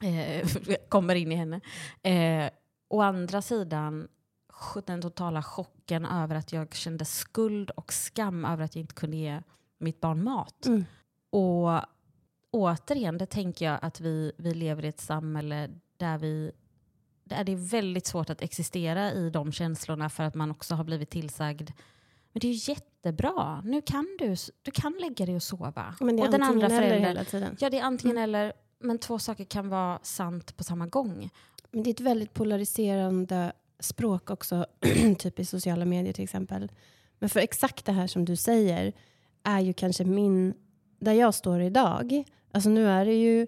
eh, (laughs) kommer in i henne. Eh, å andra sidan den totala chocken över att jag kände skuld och skam över att jag inte kunde ge mitt barn mat. Mm. Och återigen, det tänker jag att vi, vi lever i ett samhälle där, vi, där det är väldigt svårt att existera i de känslorna för att man också har blivit tillsagd men det är ju jättebra, nu kan du, du kan lägga dig och sova. Men det är och den andra eller hela tiden. ja det är antingen Mm. eller, men två saker kan vara sant på samma gång. Men det är ett väldigt polariserande språk också, (clears throat) typ i sociala medier till exempel. Men för exakt det här som du säger är ju kanske min, där jag står idag. Alltså nu är det ju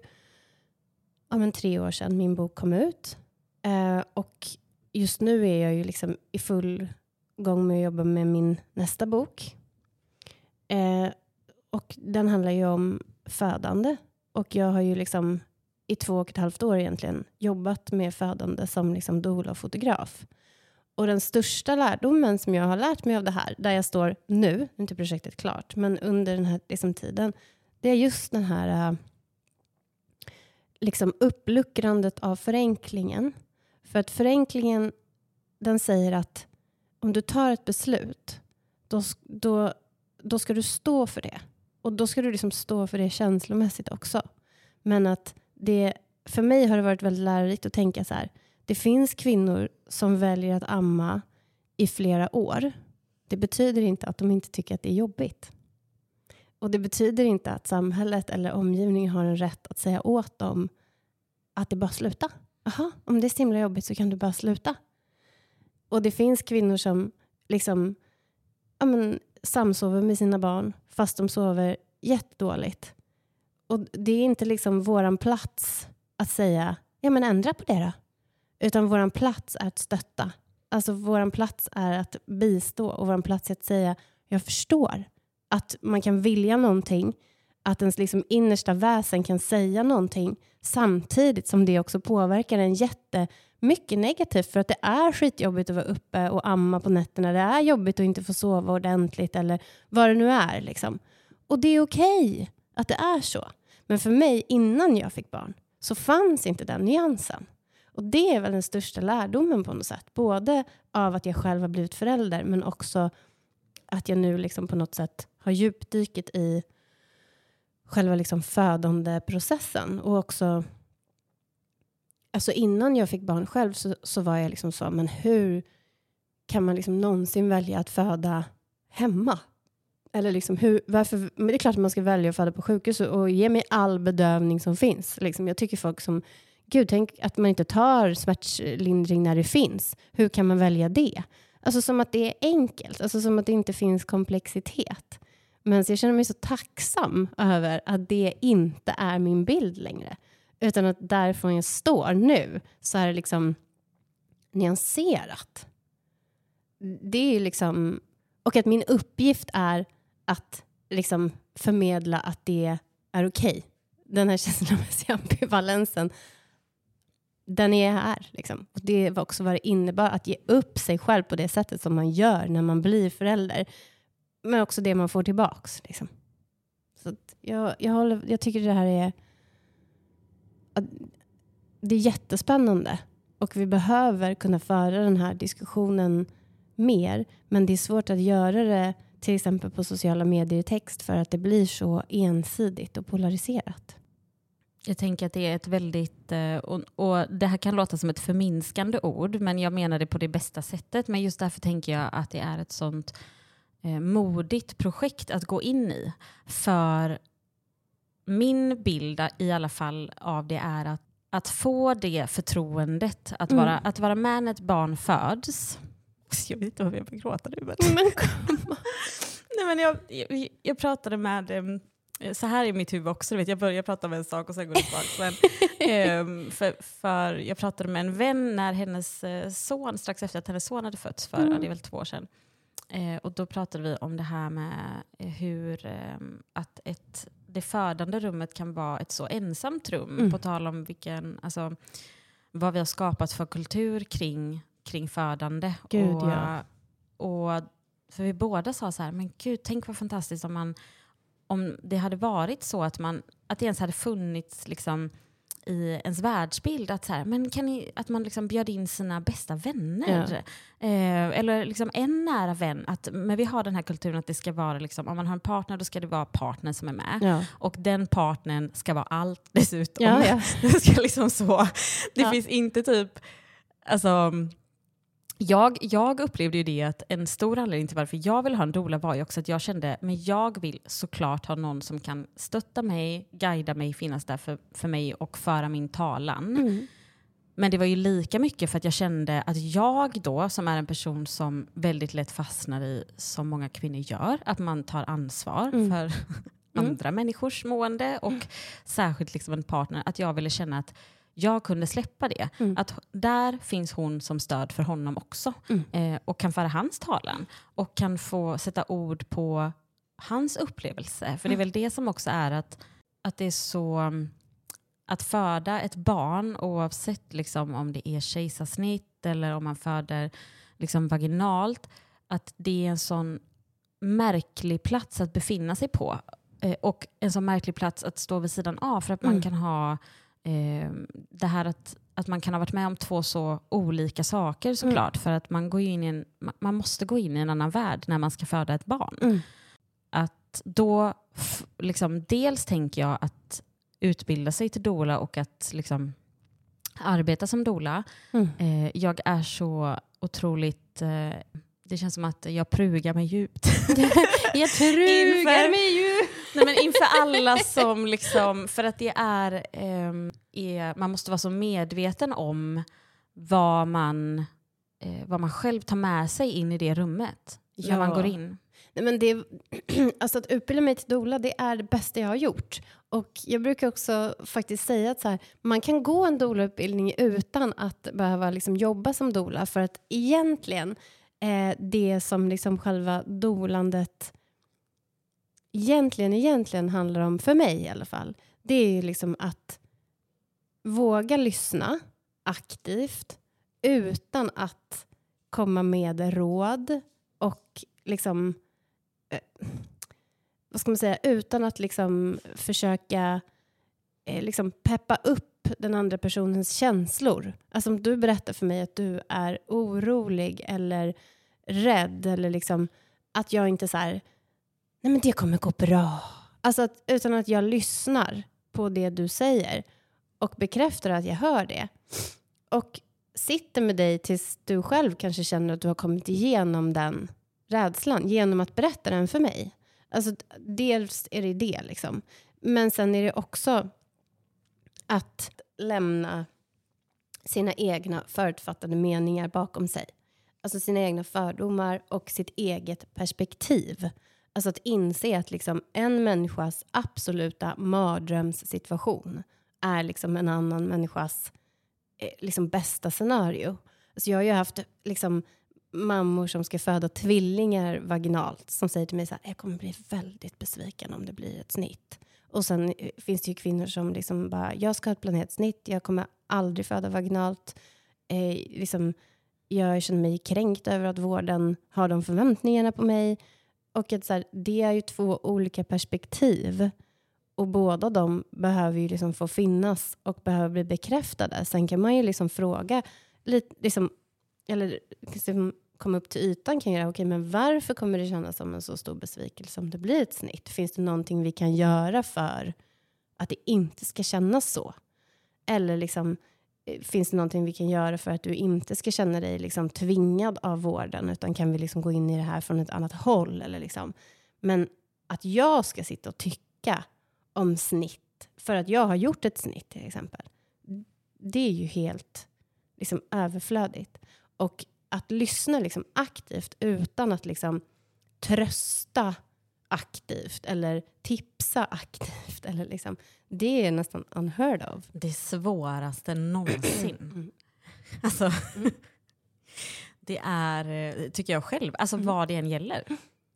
ja, men tre år sedan min bok kom ut. Eh, och just nu är jag ju liksom i full gång med att jobba med min nästa bok. Eh, och den handlar ju om födande. Och jag har ju liksom i två och ett halvt år egentligen jobbat med födande som liksom doula och fotograf. Och den största lärdomen som jag har lärt mig av det här, där jag står nu, nu är inte projektet klart, men under den här liksom, tiden, det är just den här eh, liksom uppluckrandet av förenklingen. För att förenklingen, den säger att om du tar ett beslut, då, då, då ska du stå för det. Och då ska du liksom stå för det känslomässigt också. Men att det, för mig har det varit väldigt lärorikt att tänka så här. Det finns kvinnor som väljer att amma i flera år. Det betyder inte att de inte tycker att det är jobbigt. Och det betyder inte att samhället eller omgivningen har en rätt att säga åt dem att det bara sluta. Aha, om det är så himla jobbigt så kan du bara sluta. Och det finns kvinnor som liksom ja, men, samsover med sina barn fast de sover jättedåligt. Och det är inte liksom våran plats att säga, ja men ändra på det då. Utan våran plats är att stötta. Alltså våran plats är att bistå och våran plats är att säga, jag förstår att man kan vilja någonting, att ens liksom innersta väsen kan säga någonting samtidigt som det också påverkar en jättemycket negativt för att det är skitjobbigt att vara uppe och amma på nätterna. Det är jobbigt att inte få sova ordentligt eller vad det nu är. Liksom. Och det är okej att det är så. Men för mig, innan jag fick barn, så fanns inte den nyansen. Och det är väl den största lärdomen på något sätt. Både av att jag själv har blivit förälder, men också att jag nu liksom på något sätt har djupdyket i själva liksom födandeprocessen. Och också, alltså innan jag fick barn själv så, så var jag liksom så, men hur kan man liksom någonsin välja att föda hemma? Eller liksom hur, varför, men det är klart att man ska välja att föda på sjukhus och, och ge mig all bedövning som finns. Liksom, jag tycker folk som, gud tänk att man inte tar smärtlindring när det finns. Hur kan man välja det? Alltså som att det är enkelt, alltså som att det inte finns komplexitet. Men jag känner mig så tacksam över att det inte är min bild längre. Utan att därifrån jag står nu så är det liksom nyanserat. Det är ju liksom, och att min uppgift är att liksom förmedla att det är okej. Den här (laughs) känslomässiga ambivalensen, den är här. Liksom. Och det var också vad det innebar att ge upp sig själv på det sättet som man gör när man blir förälder. Men också det man får tillbaks. Liksom. Så att jag, jag, håller, jag tycker det här är... att Det är jättespännande. Och vi behöver kunna föra den här diskussionen mer. Men det är svårt att göra det till exempel på sociala medier i text för att det blir så ensidigt och polariserat. Jag tänker att det är ett väldigt, eh, och, och det här kan låta som ett förminskande ord, men jag menar det på det bästa sättet. Men just därför tänker jag att det är ett sånt eh, modigt projekt att gå in i. För min bild i alla fall av det är att, att få det förtroendet, att, Mm. vara, att vara med när ett barn föds. Jag vet inte om jag vill gråta nu. Men... Men (laughs) Nej, men jag, jag, jag pratade med, em, så här i mitt huvud också, du vet, jag börjar prata om en sak och sen går det tillbaka. Em, (laughs) för, för jag pratade med en vän när hennes eh, son, strax efter att hennes son hade fötts, för Mm. det är väl två år sedan. Eh, och då pratade vi om det här med eh, hur em, att ett, det födande rummet kan vara ett så ensamt rum, Mm. på tal om vilken, alltså, vad vi har skapat för kultur kring, kring födande. Gud, och, ja. och för vi båda sa så här, men gud, tänk vad fantastiskt om, man, om det hade varit så att, man, att det ens hade funnits liksom, i ens världsbild att, så här, men kan ni, att man liksom bjöd in sina bästa vänner. Eh, eller liksom en nära vän. Att, men vi har den här kulturen att det ska vara, liksom, om man har en partner då ska det vara partnern som är med. Ja. Och den partnern ska vara allt (laughs) dessutom. Ja, ja. det ska liksom så. Det Ja. finns inte typ, alltså jag, jag upplevde ju det att en stor anledning till varför jag ville ha en doula var ju också att jag kände men jag vill såklart ha någon som kan stötta mig, guida mig, finnas där för, för mig och föra min talan. Mm. Men det var ju lika mycket för att jag kände att jag då, som är en person som väldigt lätt fastnar i, som många kvinnor gör, att man tar ansvar Mm. för andra människors mående och särskilt liksom en partner, att jag ville känna att jag kunde släppa det. Mm. Att där finns hon som stöd för honom också Mm. eh, och kan föra hans talan och kan få sätta ord på hans upplevelse. För det är väl det som också är att, att det är så mm, att föda ett barn oavsett liksom om det är kejsarsnitt eller om man föder liksom vaginalt, att det är en sån märklig plats att befinna sig på. Eh, och en sån märklig plats att stå vid sidan av för att man Mm. kan ha eh, det här att, att man kan ha varit med om två så olika saker såklart. För att man, går in i en, ma- man måste gå in i en annan värld när man ska föda ett barn. Mm. Att då, liksom, dels tänker jag att utbilda sig till doula och att liksom, arbeta som doula. Mm. Eh, jag är så otroligt... Eh, det känns som att jag prugar mig djupt. (laughs) Jag trugar (laughs) mig ju. Nej, men inför alla som liksom, för att det är, ehm, är, man måste vara så medveten om vad man, eh, vad man själv tar med sig in i det rummet när man Ja. går in. Nej, men det, (clears throat) alltså att utbilda mig till doula, det är det bästa jag har gjort. Och jag brukar också faktiskt säga att så här, man kan gå en doula-utbildning utan att behöva liksom jobba som doula. För att egentligen, eh, det som liksom själva dolandet egentligen, egentligen handlar om, för mig i alla fall, det är ju liksom att våga lyssna aktivt utan att komma med råd och liksom eh, vad ska man säga, utan att liksom försöka eh, liksom peppa upp den andra personens känslor. Alltså om du berättar för mig att du är orolig eller rädd eller liksom att jag inte så här, nej men det kommer gå bra. Alltså att, utan att jag lyssnar på det du säger och bekräftar att jag hör det. Och sitter med dig tills du själv kanske känner att du har kommit igenom den rädslan genom att berätta den för mig. Alltså, dels är det det, liksom. men sen är det också att lämna sina egna förutfattade meningar bakom sig. Alltså sina egna fördomar och sitt eget perspektiv. Alltså att inse att liksom en människas absoluta mardrömssituation är liksom en annan människas eh, liksom bästa scenario. Alltså jag har ju haft liksom, mammor som ska föda tvillingar vaginalt som säger till mig så här, jag kommer bli väldigt besviken om det blir ett snitt. Och sen eh, finns det ju kvinnor som liksom bara, jag ska ha ett planetsnitt, jag kommer aldrig föda vaginalt. Eh, liksom, jag känner mig kränkt över att vården har de förväntningarna på mig. Och att så här, det är ju två olika perspektiv. Och båda de behöver ju liksom få finnas och behöver bli bekräftade. Sen kan man ju liksom fråga, lite, liksom, eller liksom komma upp till ytan kan göra, okej men varför kommer det kännas som en så stor besvikelse om det blir ett snitt? Finns det någonting vi kan göra för att det inte ska kännas så? Eller liksom, Eh, finns det någonting vi kan göra för att du inte ska känna dig liksom tvingad av vården, utan kan vi liksom gå in i det här från ett annat håll? Eller liksom. Men att jag ska sitta och tycka om snitt, för att jag har gjort ett snitt till exempel, det är ju helt liksom, överflödigt. Och att lyssna liksom, aktivt utan att liksom, trösta aktivt eller tipsa aktivt, (laughs) eller liksom, det är nästan unheard of. Det svåraste någonsin. (clears throat) Mm. Alltså, (laughs) det är, eh, tycker jag själv, alltså Mm. vad det än gäller.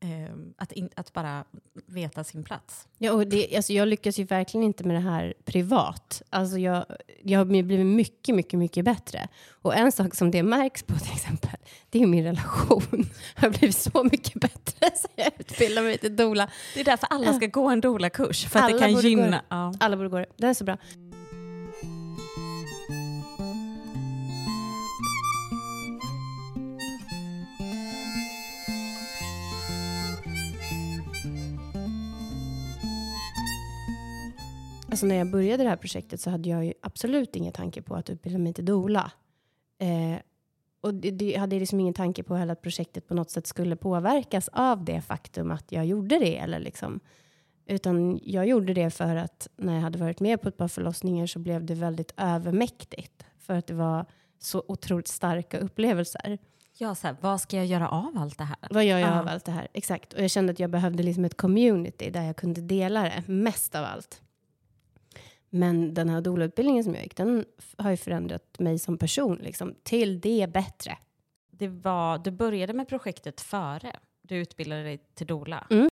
Eh, att, in, att bara veta sin plats. Ja, och det, alltså jag lyckas ju verkligen inte med det här privat. Alltså jag, jag har blivit mycket, mycket, mycket bättre. Och en sak som det märks på (laughs) till exempel, det är min relation. Jag har blivit så mycket bättre (laughs) sen jag utbildade mig till doula. Det är därför alla ska gå en doula-kurs. För att Alla det kan gynna... Ja. Alla borde gå det. Det är så bra. Alltså när jag började det här projektet så hade jag ju absolut ingen tanke på att utbilda mig till doula. Eh, och det, det hade liksom ingen tanke på heller att projektet på något sätt skulle påverkas av det faktum att jag gjorde det. Eller liksom. Utan jag gjorde det för att när jag hade varit med på ett par förlossningar så blev det väldigt övermäktigt. För att det var så otroligt starka upplevelser. Ja, så här, vad ska jag göra av allt det här? Vad gör jag Ja. av allt det här? Exakt. Och jag kände att jag behövde liksom ett community där jag kunde dela det mest av allt. Men den här doula-utbildningen som jag gick, den har ju förändrat mig som person liksom, till det bättre. Det var, du började med projektet före du utbildade dig till doula. Mm.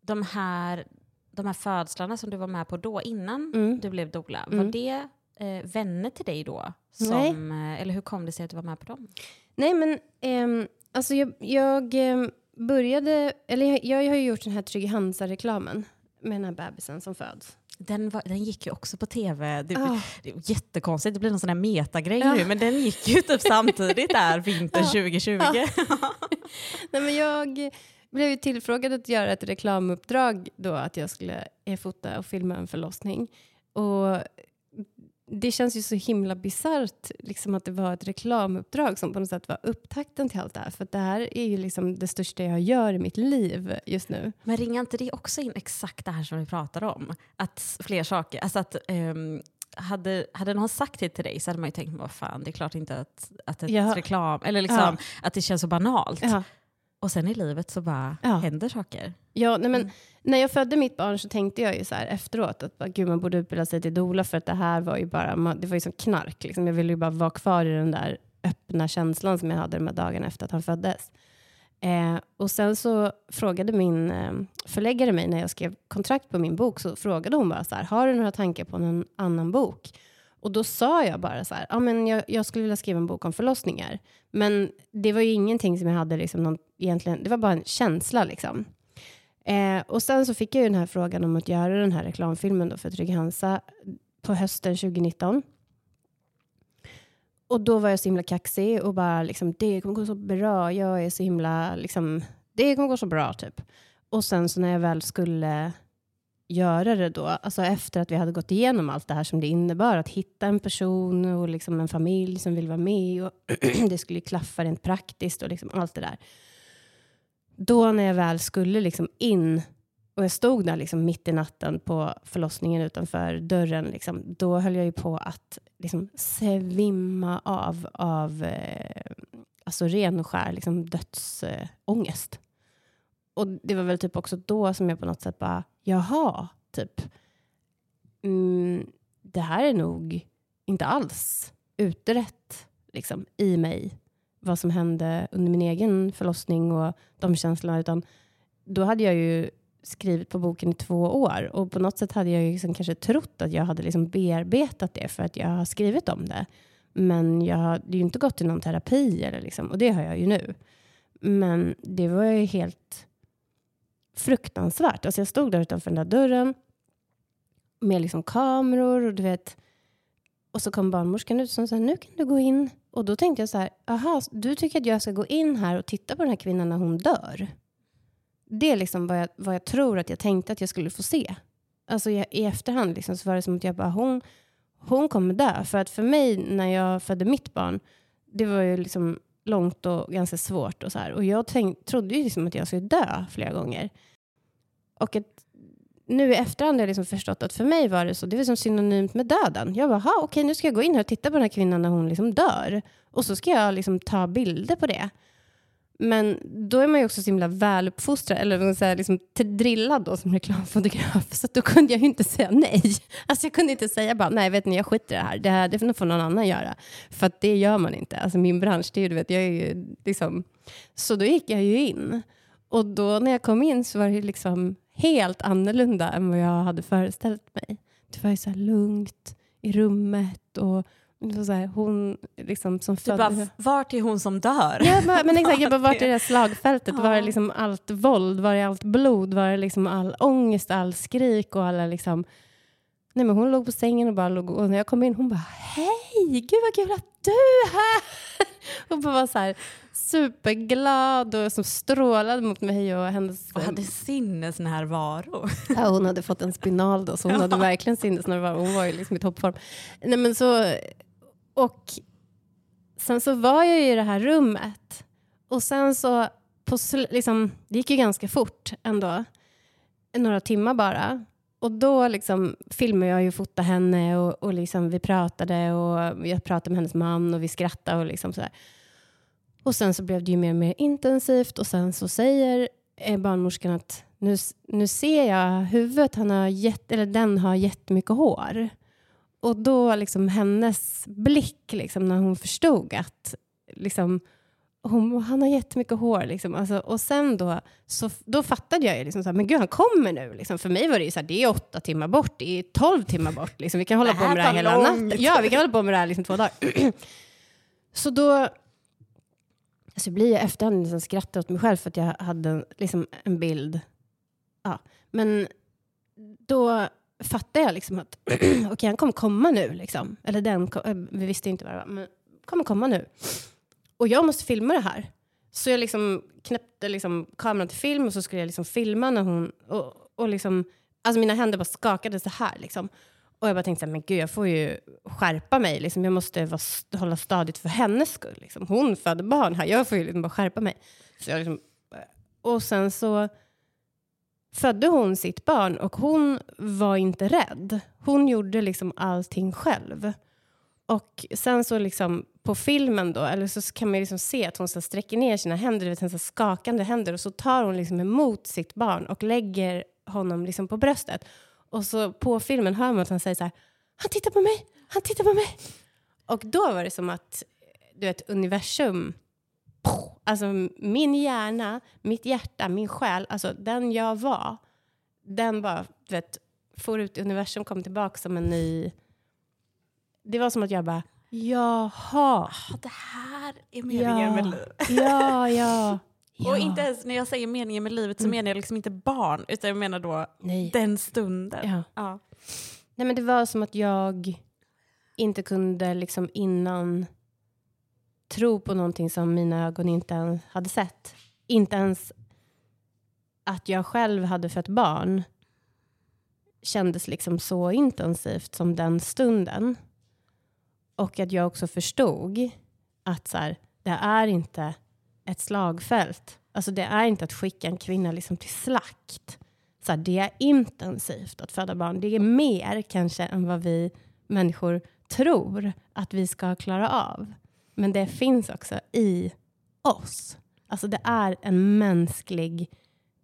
De, här, de här födslarna som du var med på då, innan Mm. du blev doula, Mm. var det eh, vänner till dig då? Som, Nej. eh, Eller hur kom det sig att du var med på dem? Nej, men ehm, alltså jag, jag ehm, började, eller jag, jag har ju gjort den här Trygg Hansa-reklamen med den här bebisen som föds. Den, var, den gick ju också på tv. Det, Ah. det jättekonstigt, det blir någon sån här metagrej Ja. nu, men den gick ju typ samtidigt där vintern (laughs) Ja. 2020. (laughs) Nej, men jag blev ju tillfrågad att göra ett reklamuppdrag då att jag skulle fota och filma en förlossning. Och det känns ju så himla bisarrt liksom att det var ett reklamuppdrag som på något sätt var upptakten till allt det här. För det här är ju liksom det största jag gör i mitt liv just nu. Men ringar inte det också in exakt det här som vi pratar om? Att fler saker, alltså att ehm, hade, hade någon sagt det till dig så hade man ju tänkt, vad fan, det är klart inte att, att ett Ja. reklam, eller liksom Ja. att det känns så banalt. Ja, Och sen i livet så bara Ja. händer saker. ja nej men Mm. när jag födde mitt barn så tänkte jag ju så här efteråt att gud, man borde utbilda sig till doula för att det här var ju bara, det var ju som knark. Liksom. Jag ville ju bara vara kvar i den där öppna känslan som jag hade de här dagarna efter att han föddes. Eh, och sen så frågade min eh, förläggare mig när jag skrev kontrakt på min bok så frågade hon bara så här, har du några tankar på någon annan bok? Och då sa jag bara så här, ah, men jag, jag skulle vilja skriva en bok om förlossningar. Men det var ju ingenting som jag hade liksom någon, egentligen, det var bara en känsla liksom. Eh, och sen så fick jag ju den här frågan om att göra den här reklamfilmen då för Trygg Hansa på hösten 2019. Och då var jag så himla kaxig och bara liksom, det kommer gå så bra, jag är så himla, liksom, det kommer gå så bra typ. Och sen så när jag väl skulle göra det då, alltså efter att vi hade gått igenom allt det här som det innebar, att hitta en person och liksom en familj som vill vara med och (clears throat) det skulle ju klaffa rent praktiskt och liksom allt det där. Då när jag väl skulle liksom in och jag stod där liksom mitt i natten på förlossningen utanför dörren, liksom, då höll jag ju på att liksom svimma av, av eh, alltså ren och skär liksom dödsångest. Och det var väl typ också då som jag på något sätt bara, jaha, typ. Mm, det här är nog inte alls utrett liksom, i mig vad som hände under min egen förlossning och de känslorna. Utan då hade jag ju skrivit på boken i två år och på något sätt hade jag ju liksom kanske trott att jag hade liksom bearbetat det för att jag har skrivit om det. Men jag hade ju inte gått i någon terapi eller liksom, och det har jag ju nu. Men det var ju helt fruktansvärt. Alltså jag stod där utanför den där dörren med liksom kameror och du vet. Och så kom barnmorskan ut och sa nu kan du gå in. Och då tänkte jag så här, aha, du tycker att jag ska gå in här och titta på den här kvinnan när hon dör. Det är liksom vad jag, vad jag tror att jag tänkte att jag skulle få se. Alltså jag, i efterhand liksom så var det som att jag bara, hon, hon kommer dö. För att för mig när jag födde mitt barn, det var ju liksom långt och ganska svårt och så här. Och jag tänk, trodde ju liksom att jag skulle dö flera gånger. Och att nu i efterhand har jag liksom förstått att för mig var det så, det var som synonymt med döden. Jag bara, okej okay, nu ska jag gå in här och titta på den här kvinnan när hon liksom dör. Och så ska jag liksom ta bilder på det. Men då är man ju också så himla väluppfostrad, eller så här, liksom drillad då som reklamfotograf. Så att då kunde jag ju inte säga nej. Alltså jag kunde inte säga bara, nej vet ni jag skiter i det här. Det här det får någon annan göra. För att det gör man inte. Alltså min bransch, det är ju, du vet, jag är ju liksom... Så då gick jag ju in. Och då när jag kom in så var det liksom helt annorlunda än vad jag hade föreställt mig. Det var ju så här lugnt i rummet och var så här, hon liksom som Du bara, vart är hon som dör? Ja, bara, men exakt, jag bara vart i Det- här (laughs) slagfältet? Var det Ja. liksom allt våld? Var det allt blod? Var det liksom all ångest, all skrik och alla liksom... Nej men hon låg på sängen och bara låg och när jag kom in hon bara hej, gud vad kul att du är här! (laughs) Hon bara var så här superglad och som strålade mot mig och hennes... Och hade sinnesnärvaro. (laughs) Ja, hon hade fått en spinal då, så hon hade verkligen sinnesnärvaro. Hon var ju liksom i toppform. Nej, men så, och sen så var jag i det här rummet och sen så, på, liksom, det gick ju ganska fort ändå, några timmar bara. Och då liksom filmade jag och fotade henne och, och liksom vi pratade och jag pratade med hennes man och vi skrattade och liksom sådär. Och sen så blev det ju mer och mer intensivt och sen så säger eh, barnmorskan att nu, nu ser jag huvudet, han har jätt, eller den har jättemycket hår. Och då liksom hennes blick liksom, när hon förstod att liksom, hon, han har jättemycket hår. Liksom. Alltså, och sen då, så, då fattade jag ju liksom så här, men gud han kommer nu. Liksom. För mig var det ju så här, det är åtta timmar bort, det är tolv timmar bort. Liksom. Vi kan hålla på med det här hela lång natten. Ja, vi kan hålla på med det här liksom två dagar. (clears throat) så då, alltså jag blir i efterhand liksom skrattad åt mig själv för att jag hade liksom en bild. Ja. Men då fattade jag liksom att (clears throat) okej, okay, han kommer komma nu. Liksom. Eller den, kom- eh, vi visste inte vad det var, men kommer komma nu. Och jag måste filma det här. Så jag liksom knäppte liksom kameran till film och så skulle jag liksom filma när hon... Och, och liksom, alltså mina händer bara skakade så här. Liksom. Och jag bara tänkte så här, men gud jag får ju skärpa mig. Liksom. Jag måste vara, hålla stadigt för hennes skull. Liksom. Hon födde barn här, jag får ju liksom bara skärpa mig. Så jag liksom, och sen så födde hon sitt barn och hon var inte rädd. Hon gjorde liksom allting själv. Och sen så liksom på filmen då, eller så kan man liksom se att hon så sträcker ner sina händer, vet, hennes skakande händer och så tar hon liksom emot sitt barn och lägger honom liksom på bröstet. Och så på filmen hör man att han säger så här, han tittar på mig, han tittar på mig. Och då var det som att, du vet, universum, alltså min hjärna, mitt hjärta, min själ, alltså den jag var, den bara, du vet, for ut i universum, kom tillbaka som en ny... Det var som att jag bara, jaha, det här är meningen med livet. ja, ja, (laughs) ja. Och inte ens när jag säger meningen med livet så menar jag liksom inte barn, utan jag menar då Nej. den stunden. Ja. Ja. Nej, men det var som att jag inte kunde liksom innan tro på någonting som mina ögon inte ens hade sett. Inte ens att jag själv hade fött barn kändes liksom så intensivt som den stunden. Och att jag också förstod att så här, det är inte ett slagfält. Alltså det är inte att skicka en kvinna liksom till slakt. Så här, det är intensivt att föda barn. Det är mer kanske än vad vi människor tror att vi ska klara av. Men det finns också i oss. Alltså det är en mänsklig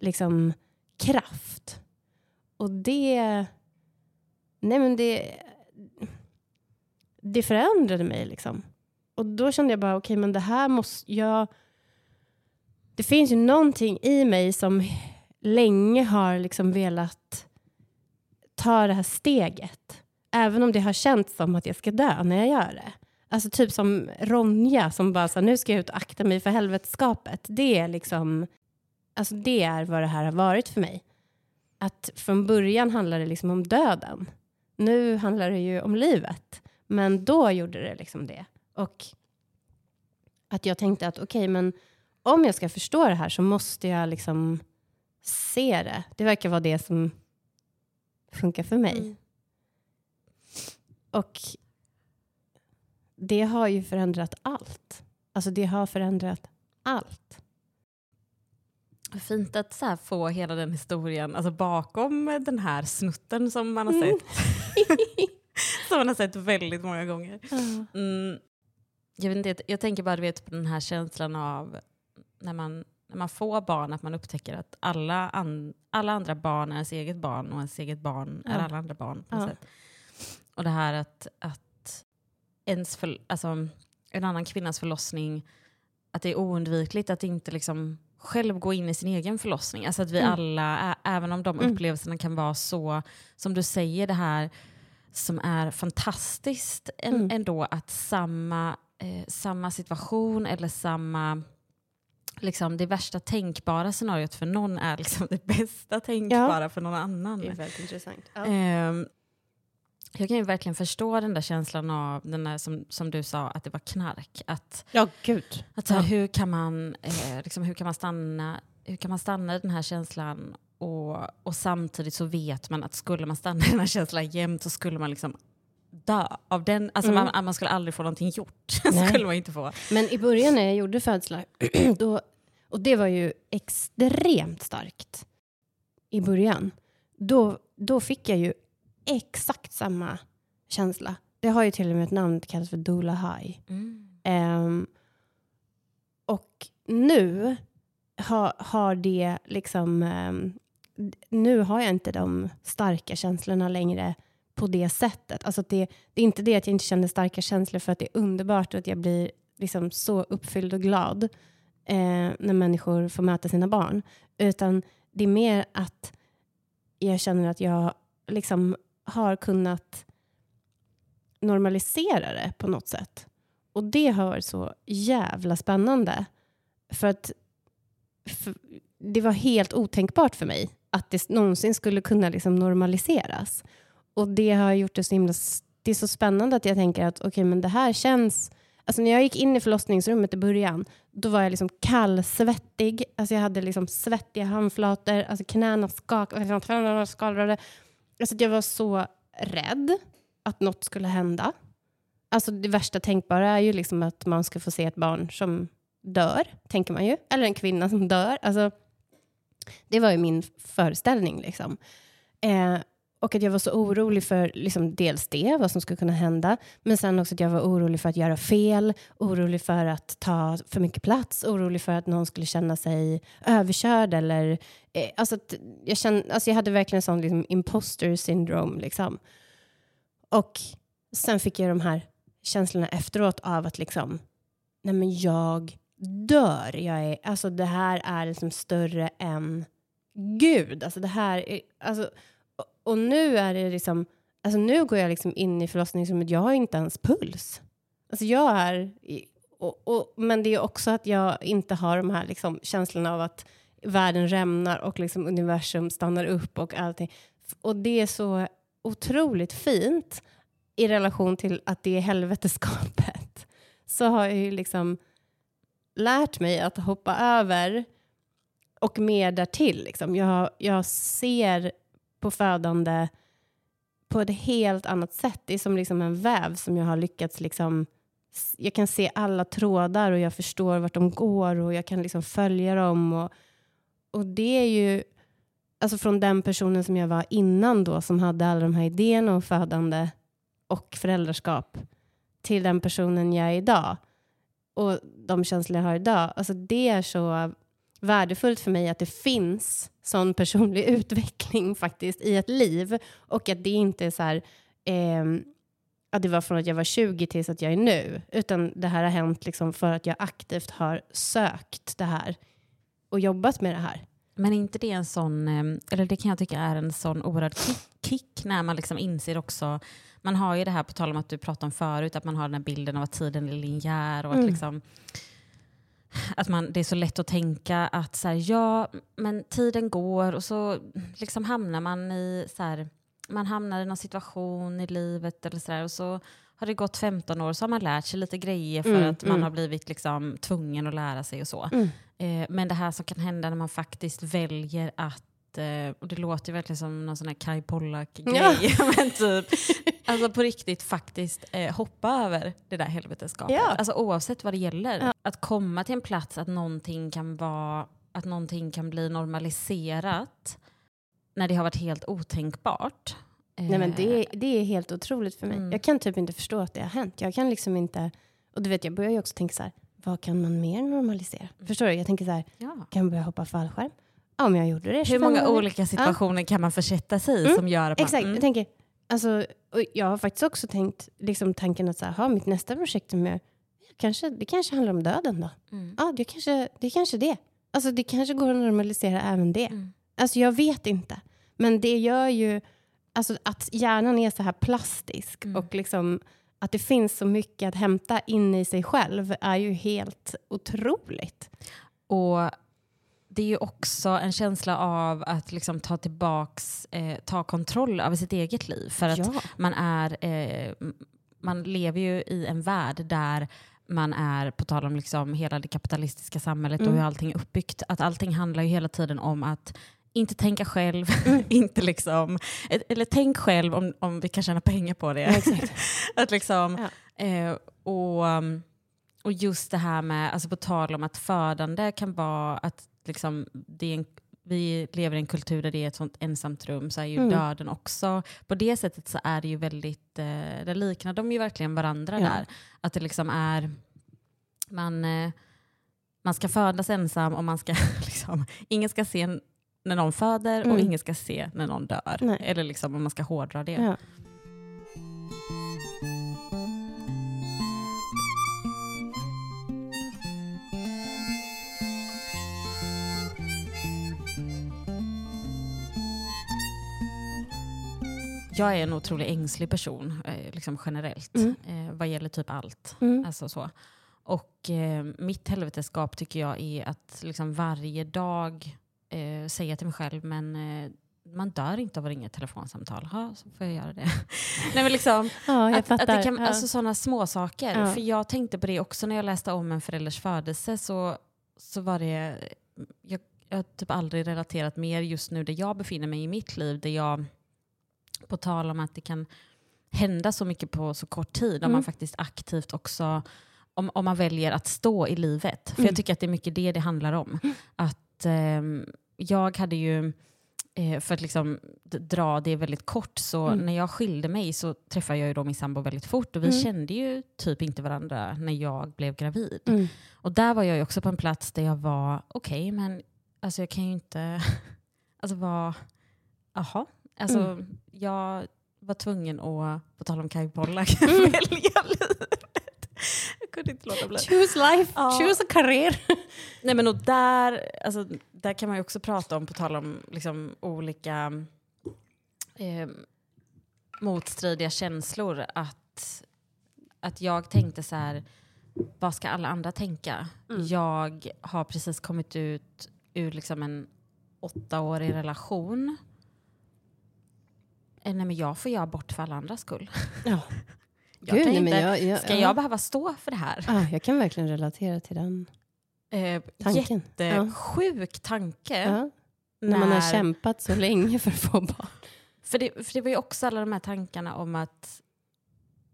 liksom, kraft. Och det... Nej men det... Det förändrade mig liksom. Och då kände jag bara, okej men det här måste jag... Det finns ju någonting i mig som länge har liksom velat ta det här steget. Även om det har känts som att jag ska dö när jag gör det. Alltså typ som Ronja som bara sa nu ska jag ut och akta mig för helvetskapet. Det är liksom, alltså det är vad det här har varit för mig. Att från början handlade det liksom om döden. Nu handlar det ju om livet. Men då gjorde det liksom det. Och att jag tänkte att okej, men om jag ska förstå det här så måste jag liksom se det. Det verkar vara det som funkar för mig. Mm. Och det har ju förändrat allt. Alltså det har förändrat allt. Fint att så få hela den historien alltså bakom den här snutten som man har Mm. sett. (laughs) som man har sett väldigt många gånger. Mm, jag, vet inte, jag- tänker bara du vet, på den här känslan av när man, när man får barn, att man upptäcker att alla, an, alla andra barn är ens eget barn och ens eget barn är Ja. alla andra barn. På Ja. sätt. Och det här att, att ens för, alltså, en annan kvinnas förlossning, att det är oundvikligt att inte liksom själv gå in i sin egen förlossning. Alltså att vi Mm. alla, även om de Mm. upplevelserna kan vara så, som du säger, det här som är fantastiskt en, Mm. ändå att samma, eh, samma situation eller samma Liksom det värsta tänkbara scenariot för någon är liksom (laughs) det bästa tänkbara för någon annan. Det är väldigt intressant. Ja. Ehm, jag kan ju verkligen förstå den där känslan av, den där, som, som du sa, att det var knark. Att, Ja, gud. att så här, Ja. hur, kan man, eh, liksom, hur, kan man stanna, hur kan man stanna i den här känslan och, och samtidigt så vet man att skulle man stanna i den här känslan jämt så skulle man liksom dö av den. Alltså Mm. man, man skulle aldrig få någonting gjort. (laughs) Skulle man inte få. Men i början när jag gjorde födslar, (clears throat) då, och det var ju extremt starkt i början, då, då fick jag ju exakt samma känsla. Det har ju till och med ett namn, det kallas för doula high. Ehm, och nu har, har det liksom... ehm, nu har jag inte de starka känslorna längre på det sättet. Alltså det, det är inte det att jag inte känner starka känslor för att det är underbart och att jag blir liksom så uppfylld och glad eh, när människor får möta sina barn. Utan det är mer att jag känner att jag liksom har kunnat normalisera det på något sätt. Och det har varit så jävla spännande. För att för, det var helt otänkbart för mig att det någonsin skulle kunna liksom normaliseras. Och det har gjort det så himla... Det är så spännande att jag tänker att okej, men det här känns... Alltså när jag gick in i förlossningsrummet i början, då var jag liksom kallsvettig. Alltså jag hade liksom svettiga handflator, alltså knäna skakade. skakade. Alltså jag var så rädd att något skulle hända. Alltså det värsta tänkbara är ju liksom att man ska få se ett barn som dör, tänker man ju. Eller en kvinna som dör. Alltså, det var ju min föreställning. Liksom. Eh, och att jag var så orolig för liksom, dels det, vad som skulle kunna hända. Men sen också att jag var orolig för att göra fel. Orolig för att ta för mycket plats. Orolig för att någon skulle känna sig överkörd. Eller, eh, alltså att jag, kände, alltså jag hade verkligen sån liksom, imposter syndrome. Liksom. Och sen fick jag de här känslorna efteråt av att liksom, nej men jag dör. Jag är, alltså det här är liksom större än Gud. Alltså det här är, alltså, och, nu är det liksom, alltså nu går jag liksom in i förlossningsrummet, jag har inte ens puls. Alltså jag är, i- och, och, men det är också att jag inte har de här liksom känslorna av att världen rämnar och liksom universum stannar upp och allting. Och det är så otroligt fint i relation till att det är helveteskapet. (laughs) Så har jag ju liksom lärt mig att hoppa över och mer därtill. Liksom. Jag, jag ser på födande på ett helt annat sätt. Det är som liksom en väv som jag har lyckats liksom jag kan se alla trådar och jag förstår vart de går och jag kan liksom följa dem. Och, och det är ju alltså från den personen som jag var innan då som hade alla de här idéerna om födande och föräldraskap till den personen jag är idag och de känslor jag har idag. Alltså det är så värdefullt för mig att det finns sån personlig (laughs) utveckling faktiskt i ett liv och att det inte är så här ehm, att det var från att jag var 20 tills att jag är nu, utan det här har hänt liksom för att jag aktivt har sökt det här och jobbat med det här. Men är inte det en sån, eh, eller det kan jag tycka är en sån oerhörd kick, kick när man liksom inser också, man har ju det här på tal om att du pratade om förut, att man har den här bilden av att tiden är linjär och att Mm. liksom att man, det är så lätt att tänka att så här, ja, men tiden går och så liksom hamnar man i så här, man hamnar i någon situation i livet eller så där, och så har det gått 15 år så har man lärt sig lite grejer för Mm, att man mm. har blivit liksom tvungen att lära sig och så. Mm. Eh, men det här som kan hända när man faktiskt väljer att, eh, och det låter ju verkligen som någon sån här Kai Pollak-grej, Ja. (laughs) men typ, alltså på riktigt faktiskt eh, hoppa över det där helveteskapet. Ja. Alltså oavsett vad det gäller. Ja. Att komma till en plats att någonting kan vara, att någonting kan bli normaliserat när det har varit helt otänkbart. Nej, men Eh, det, det är helt otroligt för mig. Mm. Jag kan typ inte förstå att det har hänt. Jag kan liksom inte... Och du vet, jag börjar ju också tänka så här, vad kan man mer normalisera? Mm. Förstår du? Jag tänker så här, ja. kan jag börja hoppa fallskärm? Ja, om jag gjorde det Hur 25 många olika situationer kan man försätta sig i Mm, som gör att man... Exakt, Mm. jag tänker, alltså, jag har faktiskt också tänkt liksom tanken att så här, mitt nästa projekt jag, kanske, det kanske handlar om döden då. Mm. Ja, det kanske det. Kanske det. Alltså det kanske går att normalisera även det. Mm. Alltså jag vet inte. Men det gör ju, alltså att hjärnan är så här plastisk Mm. och liksom att det finns så mycket att hämta in i sig själv är ju helt otroligt. Och det är ju också en känsla av att liksom ta tillbaks, eh, ta kontroll över sitt eget liv. För att ja. man är, eh, man lever ju i en värld där man är, på tal om liksom hela det kapitalistiska samhället Mm. och hur allting är uppbyggt, att allting handlar ju hela tiden om att inte tänka själv, Mm. (laughs) inte liksom, eller tänk själv om, om vi kan tjäna pengar på det. Ja, (laughs) att liksom, Ja. eh, och, och just det här med, alltså på tal om att födande kan vara att liksom, det är en, vi lever i en kultur där det är ett sånt ensamt rum, så är ju Mm. döden också. På det sättet så är det ju väldigt, eh, där liknar de ju verkligen varandra Ja. där. Att det liksom är, man, eh, man ska födas ensam och man ska (laughs) liksom, ingen ska se när någon föder och Mm. ingen ska se när någon dör. Nej. Eller liksom om man ska hårdra det. Ja. Jag är en otroligt ängslig person eh, liksom generellt Mm. eh, vad gäller typ allt. Mm. Alltså så. Och eh, mitt helveteskap tycker jag är att liksom varje dag eh, säga till mig själv, men eh, man dör inte av att ringa ett telefonsamtal. Ja, så får jag göra det. (laughs) Nej, men liksom, ja, jag att, fattar. att det kan, ja. alltså sådana små saker. Ja. För jag tänkte på det också när jag läste om en förälders födelse så, så var det, jag, jag har typ aldrig relaterat mer just nu där jag befinner mig i mitt liv, där jag, på tal om att det kan hända så mycket på så kort tid, om Mm. man faktiskt aktivt också, om, om man väljer att stå i livet. För Mm. jag tycker att det är mycket det det handlar om. Att ehm, jag hade ju, eh, för att liksom dra det väldigt kort, så Mm. när jag skilde mig så träffade jag ju då min sambo väldigt fort och vi Mm. kände ju typ inte varandra när jag blev gravid. Mm. Och där var jag ju också på en plats där jag var, okej men alltså jag kan ju inte, (laughs) alltså vad, jaha. Alltså Mm. jag var tvungen att, på tal om Kaj Pollak, Mm. (laughs) välja livet. Jag kunde inte låta bli. Choose life, Ja. choose a career. (laughs) Nej men och där, alltså, där kan man ju också prata om, på tal om liksom, olika eh, motstridiga känslor, att, att jag tänkte så här, vad ska alla andra tänka? Mm. Jag har precis kommit ut ur liksom en åttaårig relation. Eh, Nej, men jag får göra bort för alla andras skull. Ja. (laughs) Jag Gud, kan nej, inte, jag, jag, ska ja. jag behöva stå för det här? Ja, jag kan verkligen relatera till den Eh, tanken. Ja. Jättesjuk tanke. Ja. När man har när- kämpat så länge för att få barn. För det, för det var ju också alla de här tankarna om att,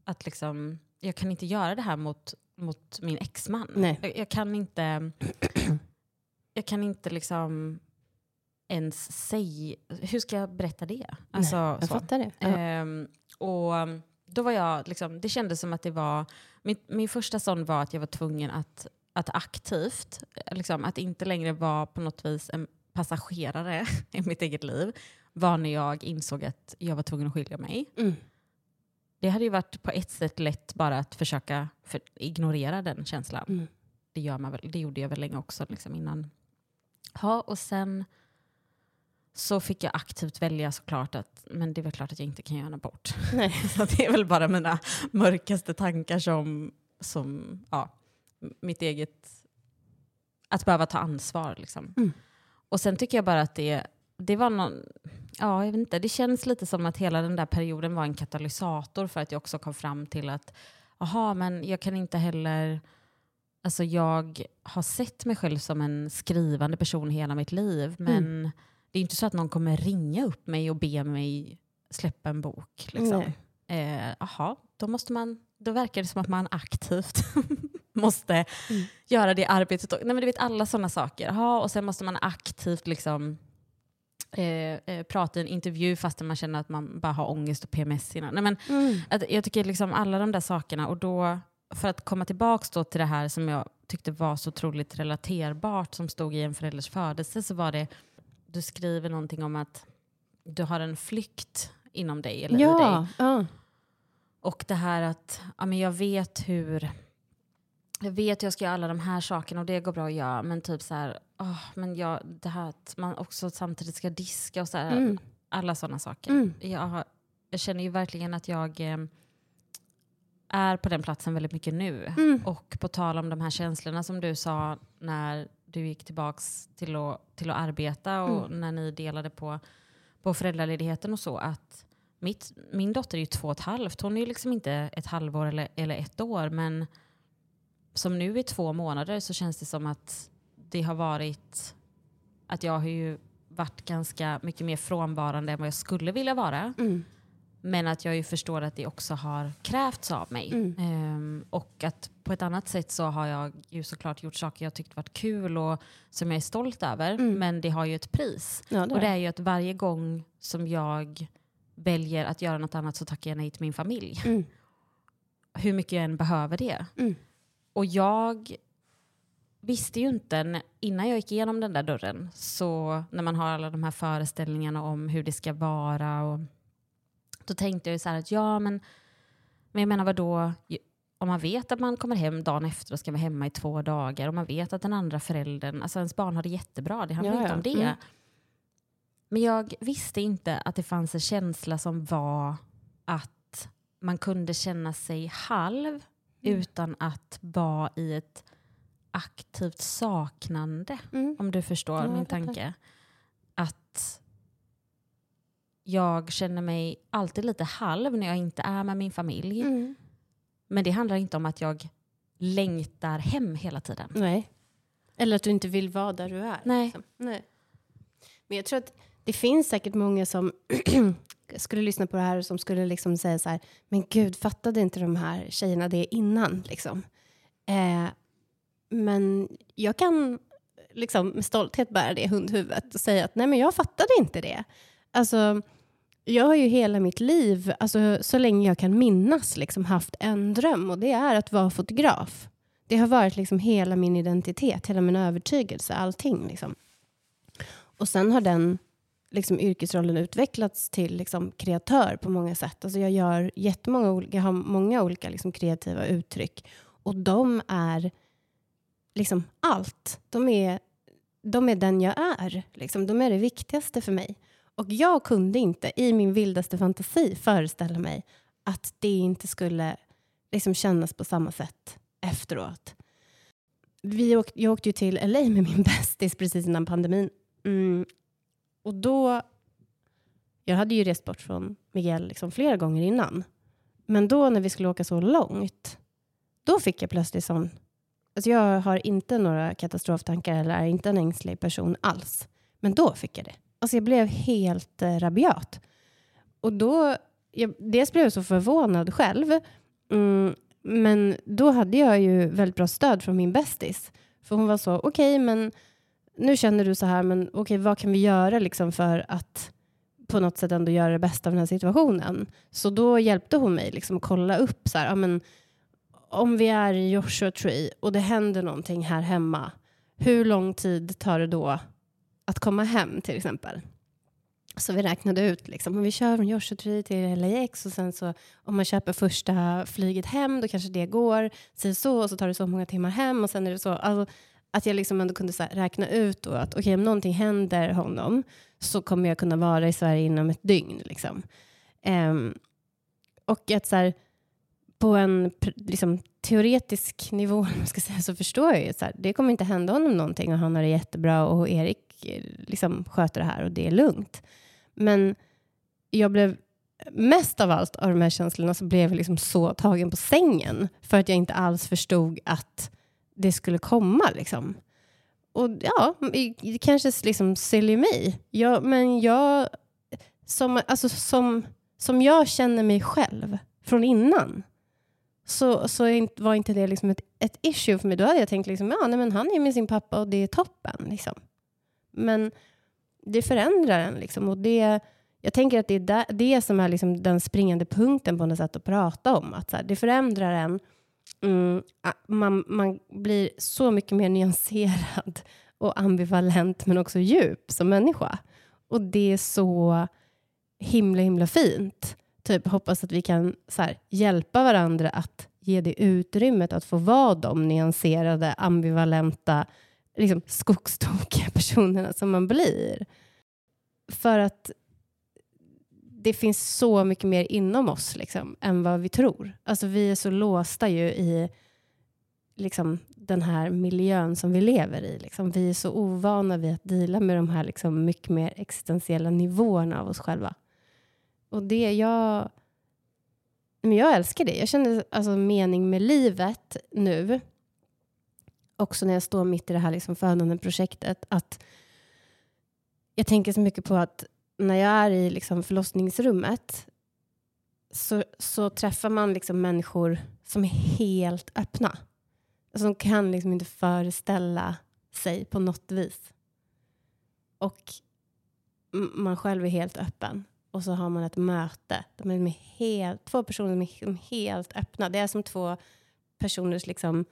att liksom, jag kan inte göra det här mot, mot min exman. Nej. Jag, jag kan inte, jag kan inte liksom ens säga, hur ska jag berätta det? Alltså, Jag så. fattar det. Ja. Ehm, och då var jag, liksom, det kändes som att det var, min, min första sån var att jag var tvungen att, att aktivt, liksom, att inte längre vara på något vis en passagerare (laughs) i mitt eget liv, var när jag insåg att jag var tvungen att skilja mig. Mm. Det hade ju varit på ett sätt lätt bara att försöka för, ignorera den känslan. Mm. Det, gör man väl, det gjorde jag väl länge också liksom innan. Ja, och sen så fick jag aktivt välja såklart att men det är väl klart att jag inte kan göra en abort. Nej. (laughs) Så det är väl bara mina mörkaste tankar som, som ja, mitt eget, att behöva ta ansvar. Liksom. Mm. Och sen tycker jag bara att det, det var någon, ja jag vet inte, det känns lite som att hela den där perioden var en katalysator för att jag också kom fram till att, aha men jag kan inte heller, alltså jag har sett mig själv som en skrivande person hela mitt liv men det är inte så att någon kommer ringa upp mig och be mig släppa en bok. Liksom. Nej. Eh, aha, då, måste man, då verkar det som att man aktivt (laughs) måste Mm. göra det arbetet. Nej, men du vet alla sådana saker. Aha, och sen måste man aktivt liksom, eh, eh, prata i en intervju fastän man känner att man bara har ångest och PMS innan. Nej, men, Mm. att jag tycker liksom alla de där sakerna och då för att komma tillbaka till det här som jag tyckte var så otroligt relaterbart som stod i en förälders födelse så var det, du skriver någonting om att du har en flykt inom dig eller i dig. Ja, ja. Och det här att ja, men jag vet hur jag vet hur jag ska göra alla de här sakerna och det går bra att göra men typ så här, åh, men jag, det här att man också samtidigt ska diska och så här, Mm. alla sådana saker. Mm. Jag, jag känner ju verkligen att jag eh, är på den platsen väldigt mycket nu. Mm. Och på tal om de här känslorna som du sa när du gick tillbaks till att, till att arbeta och Mm. när ni delade på, på föräldraledigheten och så, att mitt, min dotter är ju två och ett halvt. Hon är ju liksom inte ett halvår eller, eller ett år, men som nu är två månader så känns det som att det har varit, att jag har ju varit ganska mycket mer frånvarande än vad jag skulle vilja vara. Mm. Men att jag ju förstår att det också har krävts av mig. Mm. Ehm, och att på ett annat sätt så har jag ju såklart gjort saker jag tyckt varit kul och som jag är stolt över. Mm. Men det har ju ett pris. Ja, det Och det är. ju att varje gång som jag väljer att göra något annat så tackar jag nej till min familj. Mm. Hur mycket jag än behöver det. Mm. Och jag visste ju inte innan jag gick igenom den där dörren, så när man har alla de här föreställningarna om hur det ska vara, och, då tänkte jag ju så här att ja men, men jag menar Ju- om man vet att man kommer hem dagen efter och ska vara hemma i två dagar, och man vet att den andra föräldern, alltså ens barn har det jättebra, det handlar Ja, inte om det. Mm. Men jag visste inte att det fanns en känsla som var att man kunde känna sig halv Mm. utan att vara i ett aktivt saknande, Mm. om du förstår Ja, min tanke. Jag känner mig alltid lite halv när jag inte är med min familj. Mm. Men det handlar inte om att jag längtar hem hela tiden. Nej. Eller att du inte vill vara där du är. Nej. liksom. Nej. Men jag tror att det finns säkert många som (clears throat) skulle lyssna på det här och som skulle liksom säga så här, men gud, fattade inte de här tjejerna det innan? Liksom. Eh, men jag kan liksom med stolthet bära det hundhuvudet och säga att nej, men jag fattade inte det. Alltså, jag har ju hela mitt liv, alltså, så länge jag kan minnas, liksom, haft en dröm och det är att vara fotograf. Det har varit liksom hela min identitet, hela min övertygelse, allting. Liksom. Och sen har den liksom, yrkesrollen utvecklats till liksom, kreatör på många sätt. Alltså, jag, gör jättemånga olika, jag har många olika liksom, kreativa uttryck. Och de är liksom allt. De är, de är den jag är. Liksom. De är det viktigaste för mig. Och jag kunde inte i min vildaste fantasi föreställa mig att det inte skulle liksom, kännas på samma sätt efteråt. Vi åkte, jag åkte ju till LA med min (laughs) bästis precis innan pandemin. Mm. Och då... Jag hade ju rest bort från Miguel liksom flera gånger innan. Men då när vi skulle åka så långt, då fick jag plötsligt sån... Alltså jag har inte några katastroftankar eller är inte en ängslig person alls. Men då fick jag det. Alltså jag blev helt eh, rabiat. Och då... Jag, dels blev jag så förvånad själv. Mm, men då hade jag ju väldigt bra stöd från min bästis. För hon var så, okej men nu känner du så här, men okej vad kan vi göra liksom för att på något sätt ändå göra det bästa av den här situationen? Så då hjälpte hon mig liksom att kolla upp så här, ja, men, om vi är i Joshua Tree och det händer någonting här hemma, hur lång tid tar det då att komma hem till exempel? Så vi räknade ut, liksom, om vi kör från Joshua Tree till LAX och sen så om man köper första flyget hem, då kanske det går, si så, och så tar det så många timmar hem och sen är det så. Alltså, att jag liksom ändå kunde så här, räkna ut då att okej, om någonting händer honom så kommer jag kunna vara i Sverige inom ett dygn. Liksom. Um, och att så här, på en liksom, teoretisk nivå (laughs) man ska säga, så förstår jag ju att så här, det kommer inte hända honom någonting och han har det jättebra och Erik liksom, sköter det här och det är lugnt. Men jag blev mest av allt av de här känslorna så blev jag liksom så tagen på sängen för att jag inte alls förstod att det skulle komma. Liksom. Och ja, det kanske liksom säljer mig. Jag, men jag, som, alltså, som, som jag känner mig själv från innan så, så var inte det liksom ett, ett issue för mig. Då hade jag tänkt liksom, ja, nej, men han är med sin pappa och det är toppen. Liksom. Men det förändrar en. Liksom, och det, jag tänker att det är där, det som är liksom den springande punkten på något sätt att prata om. Att så här, det förändrar en. Mm, man, man blir så mycket mer nyanserad och ambivalent men också djup som människa. Och det är så himla himla fint. Typ hoppas att vi kan så här, hjälpa varandra att ge det utrymmet att få vara de nyanserade, ambivalenta, liksom skogstokiga (laughs) personerna som man blir. För att det finns så mycket mer inom oss liksom, än vad vi tror. Alltså vi är så låsta ju i liksom, den här miljön som vi lever i. Liksom. Vi är så ovana vid att dela med de här liksom, mycket mer existentiella nivåerna av oss själva. Och det jag... Men jag älskar det. Jag känner alltså mening med livet nu. Också när jag står mitt i det här liksom födande. Att jag tänker så mycket på att när jag är i liksom förlossningsrummet så, så träffar man liksom människor som är helt öppna. Som kan liksom inte föreställa sig på något vis. Och man själv är helt öppen. Och så har man ett möte. De är helt, två personer som är helt öppna. Det är som två personers liksom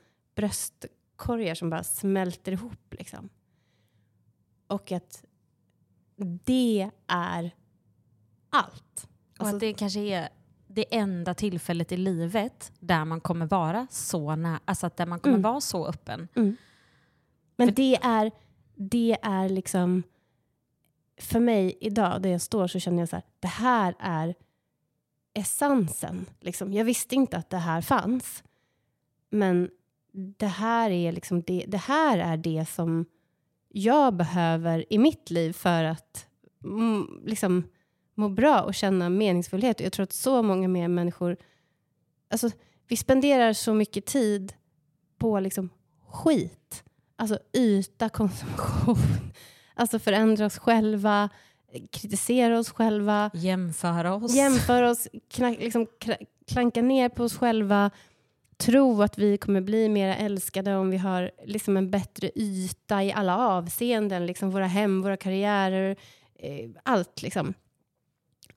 bröstkorgar som bara smälter ihop. Liksom. Och att det är allt. Och alltså, att det kanske är det enda tillfället i livet där man kommer vara så nä alltså där man kommer mm. vara så öppen. Mm. Men för det är, det är liksom, för mig idag, där jag står så känner jag så här, det här är essensen. Liksom. Jag visste inte att det här fanns. Men det här är liksom det, det här är det som jag behöver i mitt liv för att liksom, må bra och känna meningsfullhet. Jag tror att så många mer människor... Alltså, vi spenderar så mycket tid på liksom skit. Alltså yta konsumtion. (laughs) Alltså förändra oss själva, kritisera oss själva. Jämföra oss. Jämföra oss, knack, liksom, klanka ner på oss själva. Tro att vi kommer bli mer älskade om vi har liksom en bättre yta i alla avseenden. Liksom våra hem, våra karriärer, eh, allt liksom.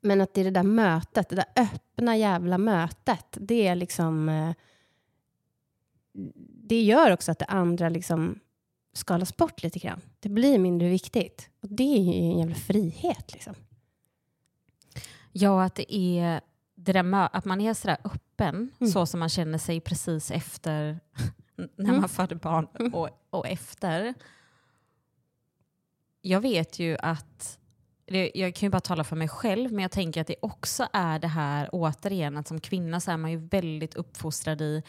Men att det är det där mötet, det där öppna jävla mötet, det är liksom... Eh, det gör också att det andra liksom skalas bort lite grann. Det blir mindre viktigt. Och det är ju en jävla frihet liksom. Ja, att det är det där att man är sådär öppen, mm. så som man känner sig precis efter (laughs) när man mm. födde barn och, och efter. Jag vet ju att det, jag kan ju bara tala för mig själv, men jag tänker att det också är det här återigen att som kvinna så är man ju väldigt uppfostrad i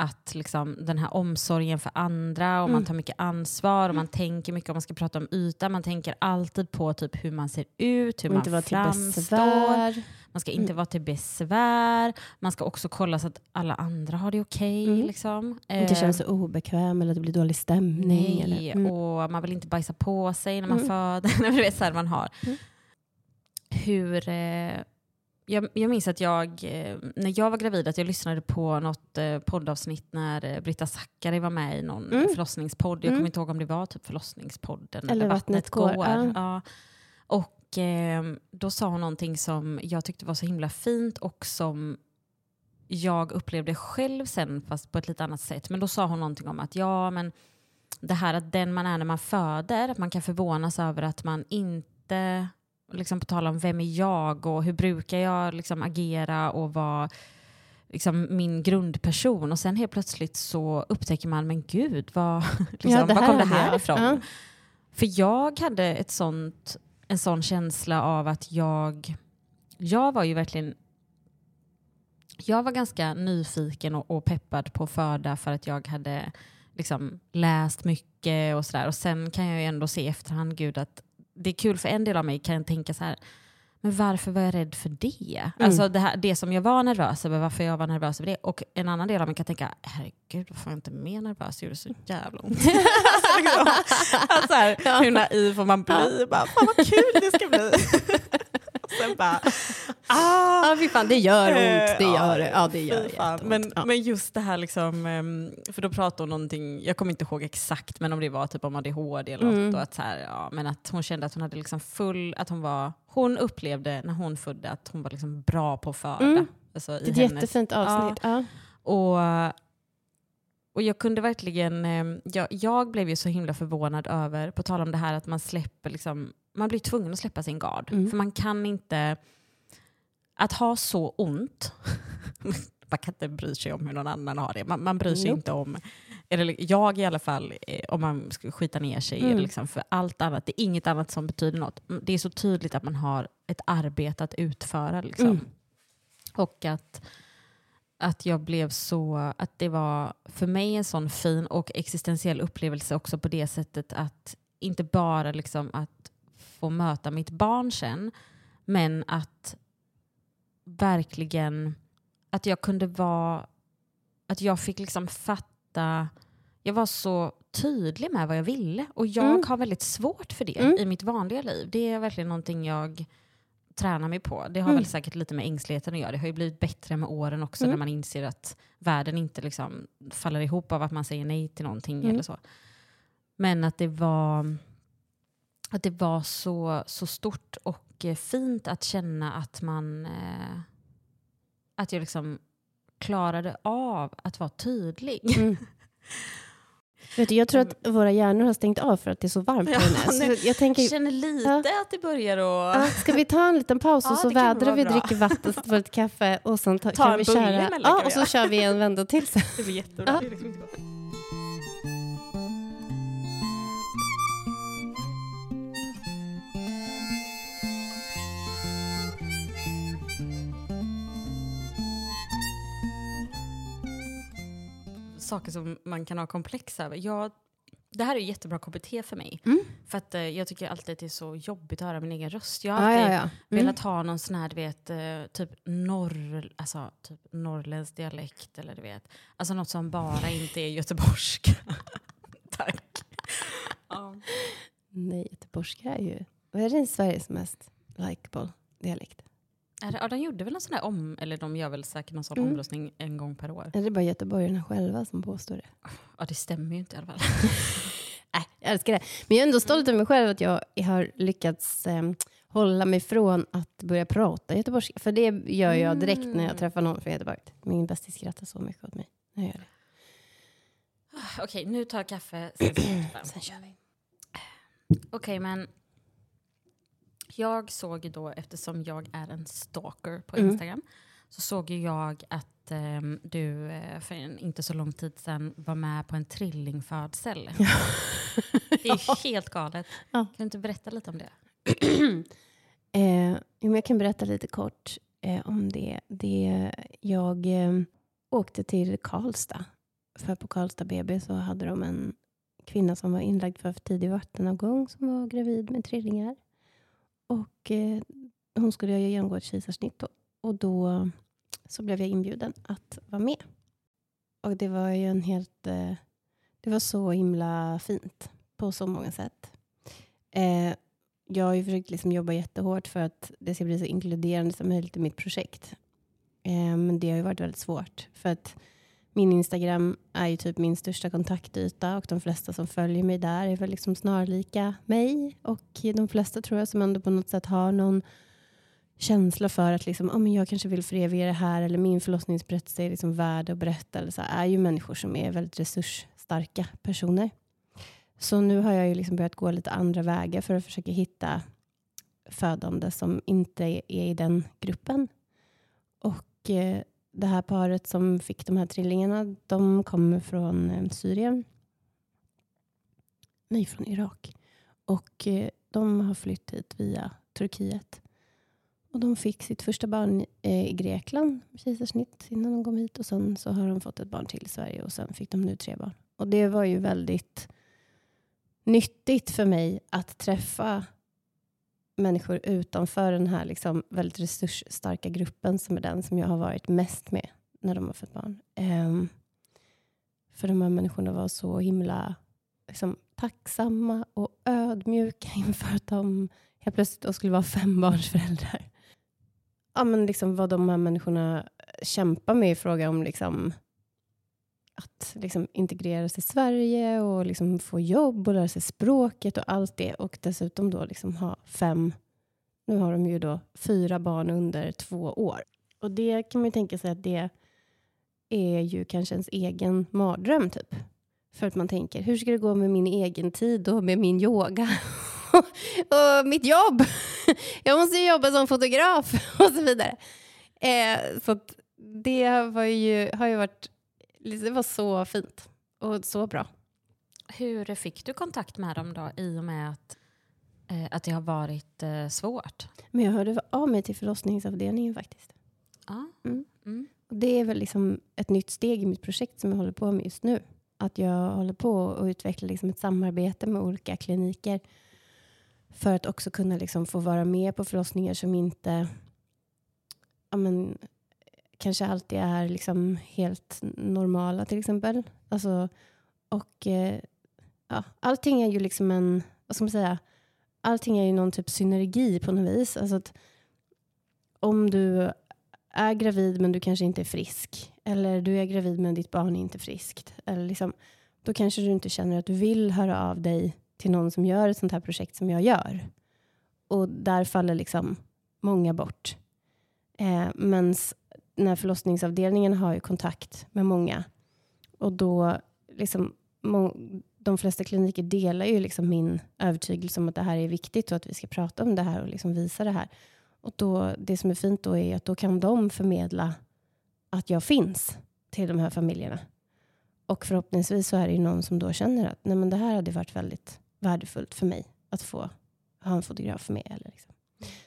att liksom, den här omsorgen för andra och mm. man tar mycket ansvar och man mm. tänker mycket om man ska prata om yta. Man tänker alltid på typ hur man ser ut, hur man framstår. Man ska inte mm. vara till besvär. Man ska också kolla så att alla andra har det okej. Okay, mm. liksom. Inte känna sig obekväm eller att det blir dålig stämning. Nej, eller, mm. och man vill inte bajsa på sig när man mm. föder. (laughs) det är så man har. Mm. Hur... Eh, jag, jag minns att jag, eh, när jag var gravid, att jag lyssnade på något eh, poddavsnitt när eh, Britta Zackari var med i någon mm. förlossningspodd. Jag kommer mm. inte ihåg om det var typ förlossningspodden eller, eller Vattnet, går. går. Ja. Ja. Och eh, då sa hon någonting som jag tyckte var så himla fint och som jag upplevde själv sen, fast på ett lite annat sätt. Men då sa hon någonting om att ja, men det här att den man är när man föder, att man kan förvånas över att man inte liksom på tal om vem är jag och hur brukar jag liksom agera och vara liksom min grundperson och sen helt plötsligt så upptäcker man, men gud, vad, (laughs) liksom, ja, var kom det här ifrån? Ja. För jag hade ett sånt, en sån känsla av att jag, jag var ju verkligen jag var ganska nyfiken och, och peppad på föda för att jag hade liksom läst mycket och sådär. Och sen kan jag ju ändå se i efterhand, gud, att det är kul för en del av mig kan tänka så här, men varför var jag rädd för det? Mm. Alltså det, här, det som jag var nervös över, varför jag var nervös över det. Och en annan del av mig kan tänka, herregud varför var jag inte mer nervös? Det gjorde så jävla ont. (laughs) alltså, här, ja. Hur naiv får man bli? Ja. Bara, Fan vad kul det ska bli. (laughs) sen bara, (laughs) ah! Ja, fy fan, det gör ont. Det gör det. Ja, det gör jätteont. Men, ja. men just det här, liksom, ehm, för då pratade hon någonting, jag kommer inte ihåg exakt, men om det var typ om ADHD eller mm. något. Och att, så här, ja, men att hon kände att hon hade liksom full, att hon var, hon upplevde när hon födde att hon var liksom bra på att föda. Mm. Alltså, det är ett hennes, jättefint avsnitt. Ja. Och, och jag kunde verkligen, ehm, jag, jag, blev ju så himla förvånad över, på tal om det här att man släpper liksom man blir tvungen att släppa sin gard. Mm. För man kan inte... Att ha så ont, (laughs) man kan inte bry sig om hur någon annan har det. Man, man bryr sig nope. inte om, eller jag i alla fall, eh, om man ska skita ner sig. Mm. Liksom, för allt annat, det är inget annat som betyder något. Det är så tydligt att man har ett arbete att utföra. Liksom. Mm. Och att att jag blev så, att det var för mig en sån fin och existentiell upplevelse också på det sättet att inte bara liksom att få möta mitt barn sen, men att verkligen, att jag kunde vara, att jag fick liksom fatta, jag var så tydlig med vad jag ville och jag Mm. har väldigt svårt för det Mm. i mitt vanliga liv. Det är verkligen någonting jag tränar mig på. Det har Mm. väl säkert lite med ängsligheten att göra. Det har ju blivit bättre med åren också Mm. när man inser att världen inte liksom faller ihop av att man säger nej till någonting Mm. eller så. Men att det var, att det var så, så stort och eh, fint att känna att man eh, att jag liksom klarade av att vara tydlig. Mm. (laughs) Vet du, jag tror att våra hjärnor har stängt av för att det är så varmt Ja, här inne. Så jag tänker, känner lite att det börjar att... ja, ska vi ta en liten paus Ja, och så det kan vädrar vi, bra. dricker vatten, (laughs) på lite kaffe och sen ta, Ta kan vi köra. Ja, och så kör vi en vända till sen. (laughs) Det blir jättebra. Ja. Saker som man kan ha komplex över. Jag, det här är jättebra KBT för mig. Mm. För att eh, jag tycker alltid att det är så jobbigt att höra min egen röst. Jag har alltid ja, ja. Mm. velat ha någon sån här, du vet, eh, typ, norr, alltså, typ norrländsk dialekt eller du vet. Alltså något som bara inte är göteborgska. (laughs) Tack. Ja. Nej, göteborgska är ju... Vad är det Sveriges mest likeable dialekt? Ja, de gjorde väl en sån här om, eller de gör väl säkert någon sån Mm. omröstning en gång per år. Är det bara göteborgarna själva som påstår det? Ja, det stämmer ju inte i alla fall. (laughs) Nej, jag älskar det. Men jag är ändå stolt över mig själv att jag har lyckats eh, hålla mig från att börja prata göteborgska. För det gör jag direkt när jag Mm. träffar någon från Göteborg. Min bästis skrattar så mycket åt mig när jag gör det. Okej, nu tar jag kaffe. (clears throat) Sen, Sen kör vi. Okej, men jag såg ju då, eftersom jag är en stalker på Mm. Instagram, så såg ju jag att ehm, du eh, för en inte så lång tid sedan var med på en trillingfödsel. (laughs) Det är helt galet. Ja. Kan du inte berätta lite om det? (clears throat) Eh, jag kan berätta lite kort eh, om det. det jag eh, åkte till Karlstad. För på Karlstad BB så hade de en kvinna som var inlagd för för tidig vattenavgång som var gravid med trillingar. Och eh, hon skulle ju genomgå ett kejsarsnitt då. Och då så blev jag inbjuden att vara med. Och det var ju en helt... Eh, det var så himla fint på så många sätt. Eh, jag har ju försökt liksom jobba jättehårt för att det ska bli så inkluderande som möjligt i mitt projekt. Eh, men det har ju varit väldigt svårt. För att min Instagram är ju typ min största kontaktyta och de flesta som följer mig där är väl liksom snarlika mig. Och de flesta tror jag som ändå på något sätt har någon känsla för att liksom, oh, men jag kanske vill föreviga det här eller min förlossningsberättelse är liksom värd att berätta. Eller så, är ju människor som är väldigt resursstarka personer. Så nu har jag ju liksom börjat gå lite andra vägar för att försöka hitta födande som inte är i den gruppen. Och eh, det här paret som fick de här trillingarna, de kommer från eh, Syrien. Nej, från Irak. Och eh, de har flytt hit via Turkiet. Och de fick sitt första barn eh, i Grekland, kejsarsnitt, innan de kom hit. Och sen så har de fått ett barn till i Sverige och sen fick de nu tre barn. Och det var ju väldigt nyttigt för mig att träffa människor utanför den här liksom väldigt resursstarka gruppen som är den som jag har varit mest med när de har fått barn. Um, för de här människorna var så himla liksom, tacksamma och ödmjuka (laughs) inför att de helt plötsligt då skulle vara fembarnsföräldrar. Ja, men liksom vad de här människorna kämpar med i fråga om liksom, att liksom integreras i Sverige och liksom få jobb och lära sig språket och allt det. Och dessutom då liksom ha fem, nu har de ju då fyra barn under två år. Och det kan man ju tänka sig att det är ju kanske ens egen mardröm typ. För att man tänker, hur ska det gå med min egen tid och med min yoga? (laughs) och mitt jobb! (laughs) Jag måste ju jobba som fotograf (laughs) och så vidare. Eh, så att det var ju, har ju varit det var så fint och så bra. Hur fick du kontakt med dem då i och med att, eh, att det har varit eh, svårt? Men jag hörde av mig till förlossningsavdelningen faktiskt. Ja. Mm. Mm. Och det är väl liksom ett nytt steg i mitt projekt som jag håller på med just nu. Att jag håller på att utveckla liksom ett samarbete med olika kliniker för att också kunna liksom få vara med på förlossningar som inte ja, men, kanske alltid är liksom helt normala till exempel. Alltså, och eh, ja, allting är ju liksom en, vad ska man säga, allting är ju någon typ synergi på något vis. Alltså att om du är gravid men du kanske inte är frisk. Eller du är gravid men ditt barn är inte friskt. Eller liksom, då kanske du inte känner att du vill höra av dig till någon som gör ett sånt här projekt som jag gör. Och där faller liksom många bort. Eh, den här förlossningsavdelningen har ju kontakt med många och då liksom de flesta kliniker delar ju liksom min övertygelse om att det här är viktigt och att vi ska prata om det här och liksom visa det här. Och då, det som är fint då är att då kan de förmedla att jag finns till de här familjerna. Och förhoppningsvis så är det ju någon som då känner att Nej, men det här hade varit väldigt värdefullt för mig att få ha en fotograf med. Eller liksom.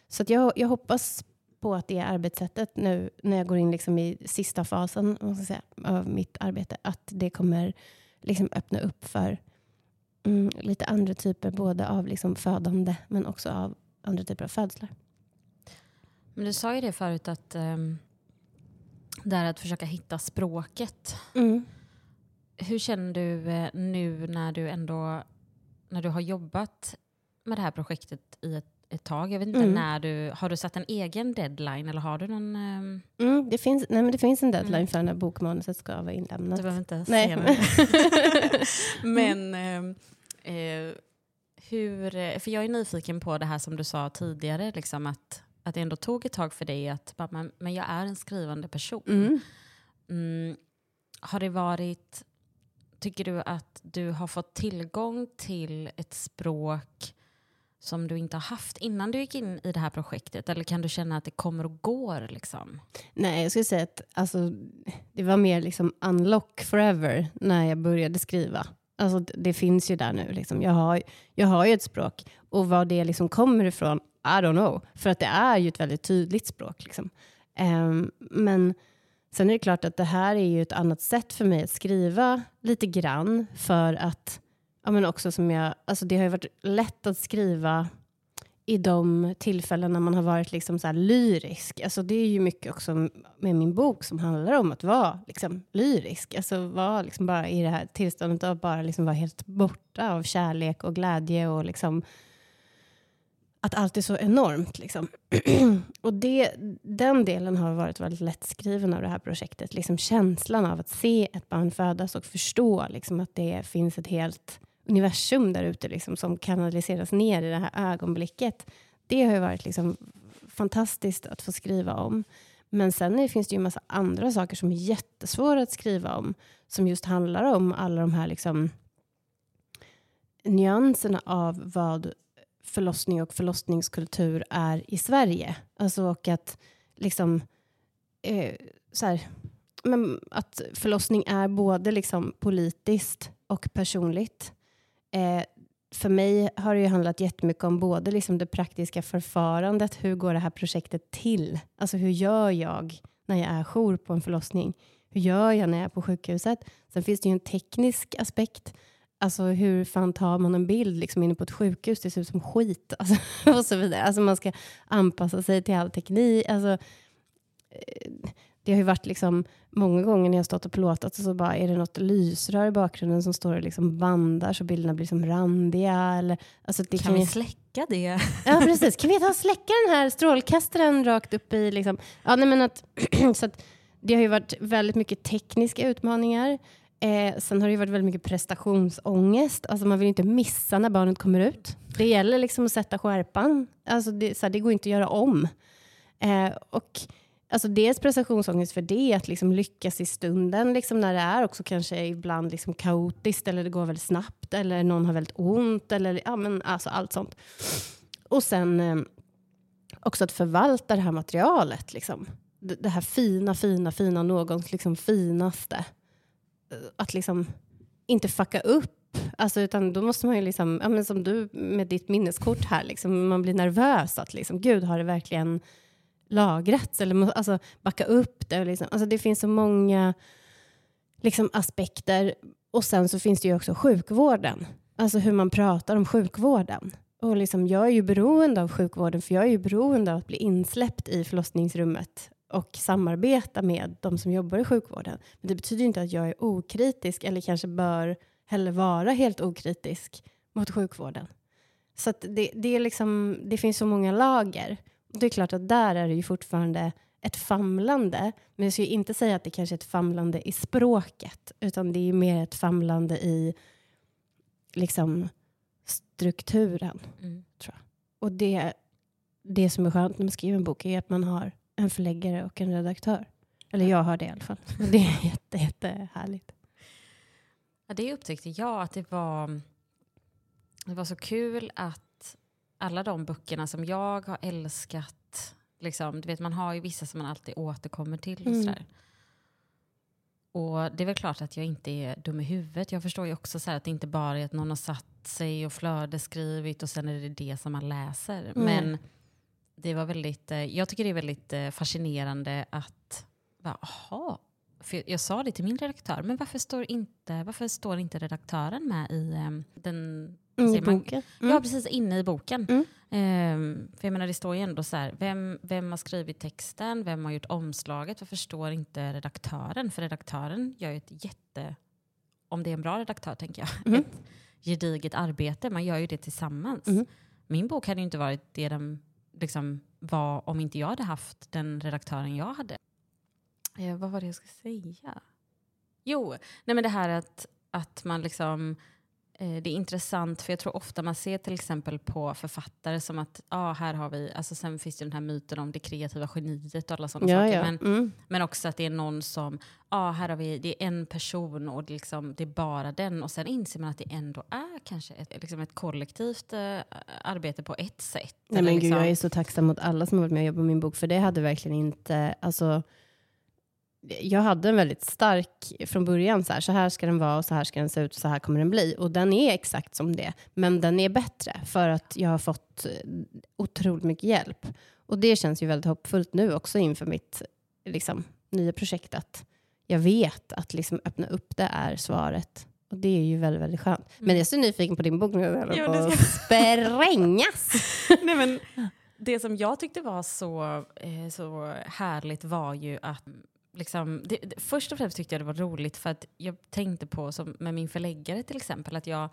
Så att jag, jag hoppas på att det arbetssättet nu när jag går in liksom i sista fasen säga, av mitt arbete, att det kommer liksom öppna upp för mm, lite andra typer både av liksom födande men också av andra typer av födslar. Men du sa ju det förut att um, det är att försöka hitta språket. Mm. Hur känner du eh, nu när du ändå när du har jobbat med det här projektet i ett, ett tag? Jag vet inte, mm. när du, har du satt en egen deadline eller har du någon? Um... Mm, det, finns, nej, men det finns en deadline mm. för när bokmanuset ska vara inlämnat. Du behöver inte nej. säga (laughs) det. men um, eh, hur, för jag är nyfiken på det här som du sa tidigare, liksom att att det ändå tog ett tag för dig att men, men jag är en skrivande person. Mm. Mm, har det varit, tycker du att du har fått tillgång till ett språk som du inte har haft innan du gick in i det här projektet? Eller kan du känna att det kommer och går? Liksom? Nej, jag skulle säga att alltså, det var mer liksom unlock forever när jag började skriva. Alltså, det finns ju där nu. Liksom. Jag, har, jag har ju ett språk och var det liksom kommer ifrån i don't know. För att det är ju ett väldigt tydligt språk. Liksom. Um, men sen är det klart att det här är ju ett annat sätt för mig att skriva lite grann. För att, ja men också som jag, alltså det har ju varit lätt att skriva i de tillfällen när man har varit liksom så lyrisk. Alltså det är ju mycket också med min bok som handlar om att vara liksom lyrisk. Alltså vara liksom bara i det här tillståndet av bara liksom vara helt borta av kärlek och glädje och liksom att allt är så enormt. Liksom. (clears throat) och det, den delen har varit väldigt lättskriven av det här projektet. Liksom känslan av att se ett barn födas och förstå liksom, att det finns ett helt universum där ute liksom, som kanaliseras ner i det här ögonblicket. Det har ju varit liksom, fantastiskt att få skriva om. Men sen finns det ju en massa andra saker som är jättesvåra att skriva om. Som just handlar om alla de här liksom, nyanserna av vad förlossning och förlossningskultur är i Sverige. Alltså och att liksom eh, så här, men att förlossning är både liksom politiskt och personligt. Eh, för mig har det ju handlat jättemycket om både liksom det praktiska förfarandet, hur går det här projektet till? Alltså hur gör jag när jag är jour på en förlossning? Hur gör jag när jag är på sjukhuset? Sen finns det ju en teknisk aspekt Alltså hur fan tar man en bild liksom inne på ett sjukhus? Det ser ut som skit. (laughs) Alltså, och så vidare. Alltså man ska anpassa sig till all teknik. Alltså, eh, det har ju varit liksom många gånger när jag stått och plåtat så bara är det något lysrör i bakgrunden som står och liksom bandar så bilderna blir som randiga. Eller, alltså det kan, kan vi släcka det? (laughs) Ja precis, kan vi ta och släcka den här strålkastaren rakt upp i liksom. Ja, nej, men att, (clears throat) så att det har ju varit väldigt mycket tekniska utmaningar. Eh, sen har det varit väldigt mycket prestationsångest. Alltså man vill inte missa när barnet kommer ut. Det gäller liksom att sätta skärpan. Alltså det, så här, det går inte att göra om. Eh, och alltså dels prestationsångest för det, att liksom lyckas i stunden liksom när det är också kanske ibland liksom kaotiskt eller det går väldigt snabbt eller någon har väldigt ont eller ja, men alltså allt sånt. Och sen eh, också att förvalta det här materialet. Liksom. Det, det här fina, fina, fina, någons liksom finaste eh, att liksom inte fucka upp. Alltså, utan då måste man ju liksom, ja, men som du med ditt minneskort här, liksom, man blir nervös att liksom, gud har det verkligen lagrats eller alltså, backa upp det. och Liksom. Alltså, det finns så många liksom, aspekter. Och sen så finns det ju också sjukvården. Alltså hur man pratar om sjukvården. Och liksom, jag är ju beroende av sjukvården för jag är ju beroende av att bli insläppt i förlossningsrummet och samarbeta med de som jobbar i sjukvården. Men det betyder ju inte att jag är okritisk eller kanske bör heller vara helt okritisk mot sjukvården. Så att det, det, är liksom, det finns så många lager. Det är klart att där är det ju fortfarande ett famlande. Men jag skulle inte säga att det kanske är ett famlande i språket. Utan det är mer ett famlande i liksom strukturen. Mm. Och det, det som är skönt när man skriver en bok är att man har en förläggare och en redaktör. Eller jag har det i alla fall. Och det är (laughs) jätte, jätte härligt. Ja, det upptäckte jag att det var, det var så kul att alla de böckerna som jag har älskat, liksom, du vet man har ju vissa som man alltid återkommer till. Och, Mm. och det är väl klart att jag inte är dum i huvudet. Jag förstår ju också så här att det inte bara är att någon har satt sig och flödeskrivit och sen är det det som man läser. Mm. Men det var väldigt, eh, jag tycker det är väldigt eh, fascinerande att, bara, aha, för jag sa det till min redaktör, men varför står inte, varför står inte redaktören med i eh, den... vad Mm, I säger man? boken. Ja, Mm. precis inne i boken. Mm. Ehm, för jag menar, det står ju ändå så här, vem, vem har skrivit texten, vem har gjort omslaget, varför står inte redaktören? För redaktören gör ju ett jätte, om det är en bra redaktör tänker jag, Mm. ett gediget arbete. Man gör ju det tillsammans. Mm. Min bok hade ju inte varit det den liksom var om inte jag hade haft den redaktören jag hade. Eh, vad var det jag skulle säga? Jo, nej men det här att, att man liksom det är intressant för jag tror ofta man ser till exempel på författare som att ah, här har vi, alltså sen finns det den här myten om det kreativa geniet och alla sådana Ja, saker. ja. Men, Mm. men också att det är någon som, ja här har vi, det är en person och det, liksom, det är bara den. Och sen inser man att det ändå är kanske ett, liksom ett kollektivt eh, arbete på ett sätt. Nej, men gud, liksom, jag är så tacksam mot alla som har varit med och jobbat på min bok, för det hade verkligen inte... Alltså, jag hade en väldigt stark från början, så här, så här ska den vara och så här ska den se ut och så här kommer den bli. Och den är exakt som det, men den är bättre för att jag har fått eh, otroligt mycket hjälp. Och det känns ju väldigt hoppfullt nu också inför mitt liksom, nya projekt, att jag vet att liksom, öppna upp det är svaret. Och det är ju väldigt, väldigt skönt. Men jag är så nyfiken på din bok nu, håller Ja, på ska- sprängas. (laughs) Nej, men det som jag tyckte var så, eh, så härligt var ju att Liksom, det, det, först och främst tyckte jag det var roligt för att jag tänkte på, som med min förläggare till exempel, att jag,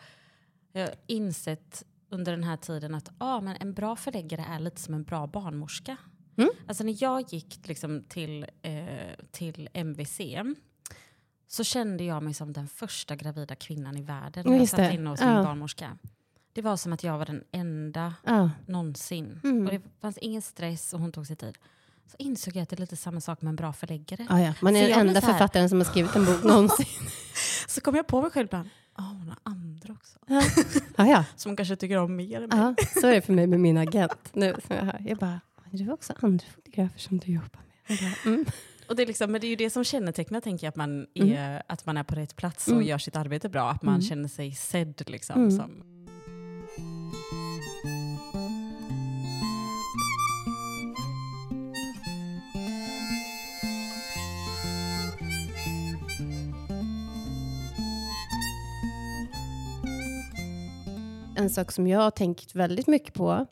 jag har insett under den här tiden att ah, men en bra förläggare är lite som en bra barnmorska. Mm. Alltså när jag gick liksom till, eh, till MVC så kände jag mig som den första gravida kvinnan i världen när jag satt det. inne hos Ja. min barnmorska. Det var som att jag var den enda Ja. någonsin. Mm. Och det fanns ingen stress och hon tog sig tid. Så insåg jag att det är lite samma sak med en bra förläggare. Ah, ja. Man är Så den enda författaren som har skrivit en bok (laughs) någonsin. Så kom jag på mig själv ibland, ah, hon har andra också. ah, ja. (laughs) Som kanske tycker om mer än mig. ja, så är det för mig med min agent. Nu, jag, bara, det var också andra fotografer som du jobbar med. Bara, mm. Och det, är liksom, men det är ju det som kännetecknar tänker jag, att man är, att man är på rätt plats och Mm. gör sitt arbete bra. Att man Mm. känner sig sedd. Liksom, Mm. som, En sak som jag har tänkt väldigt mycket på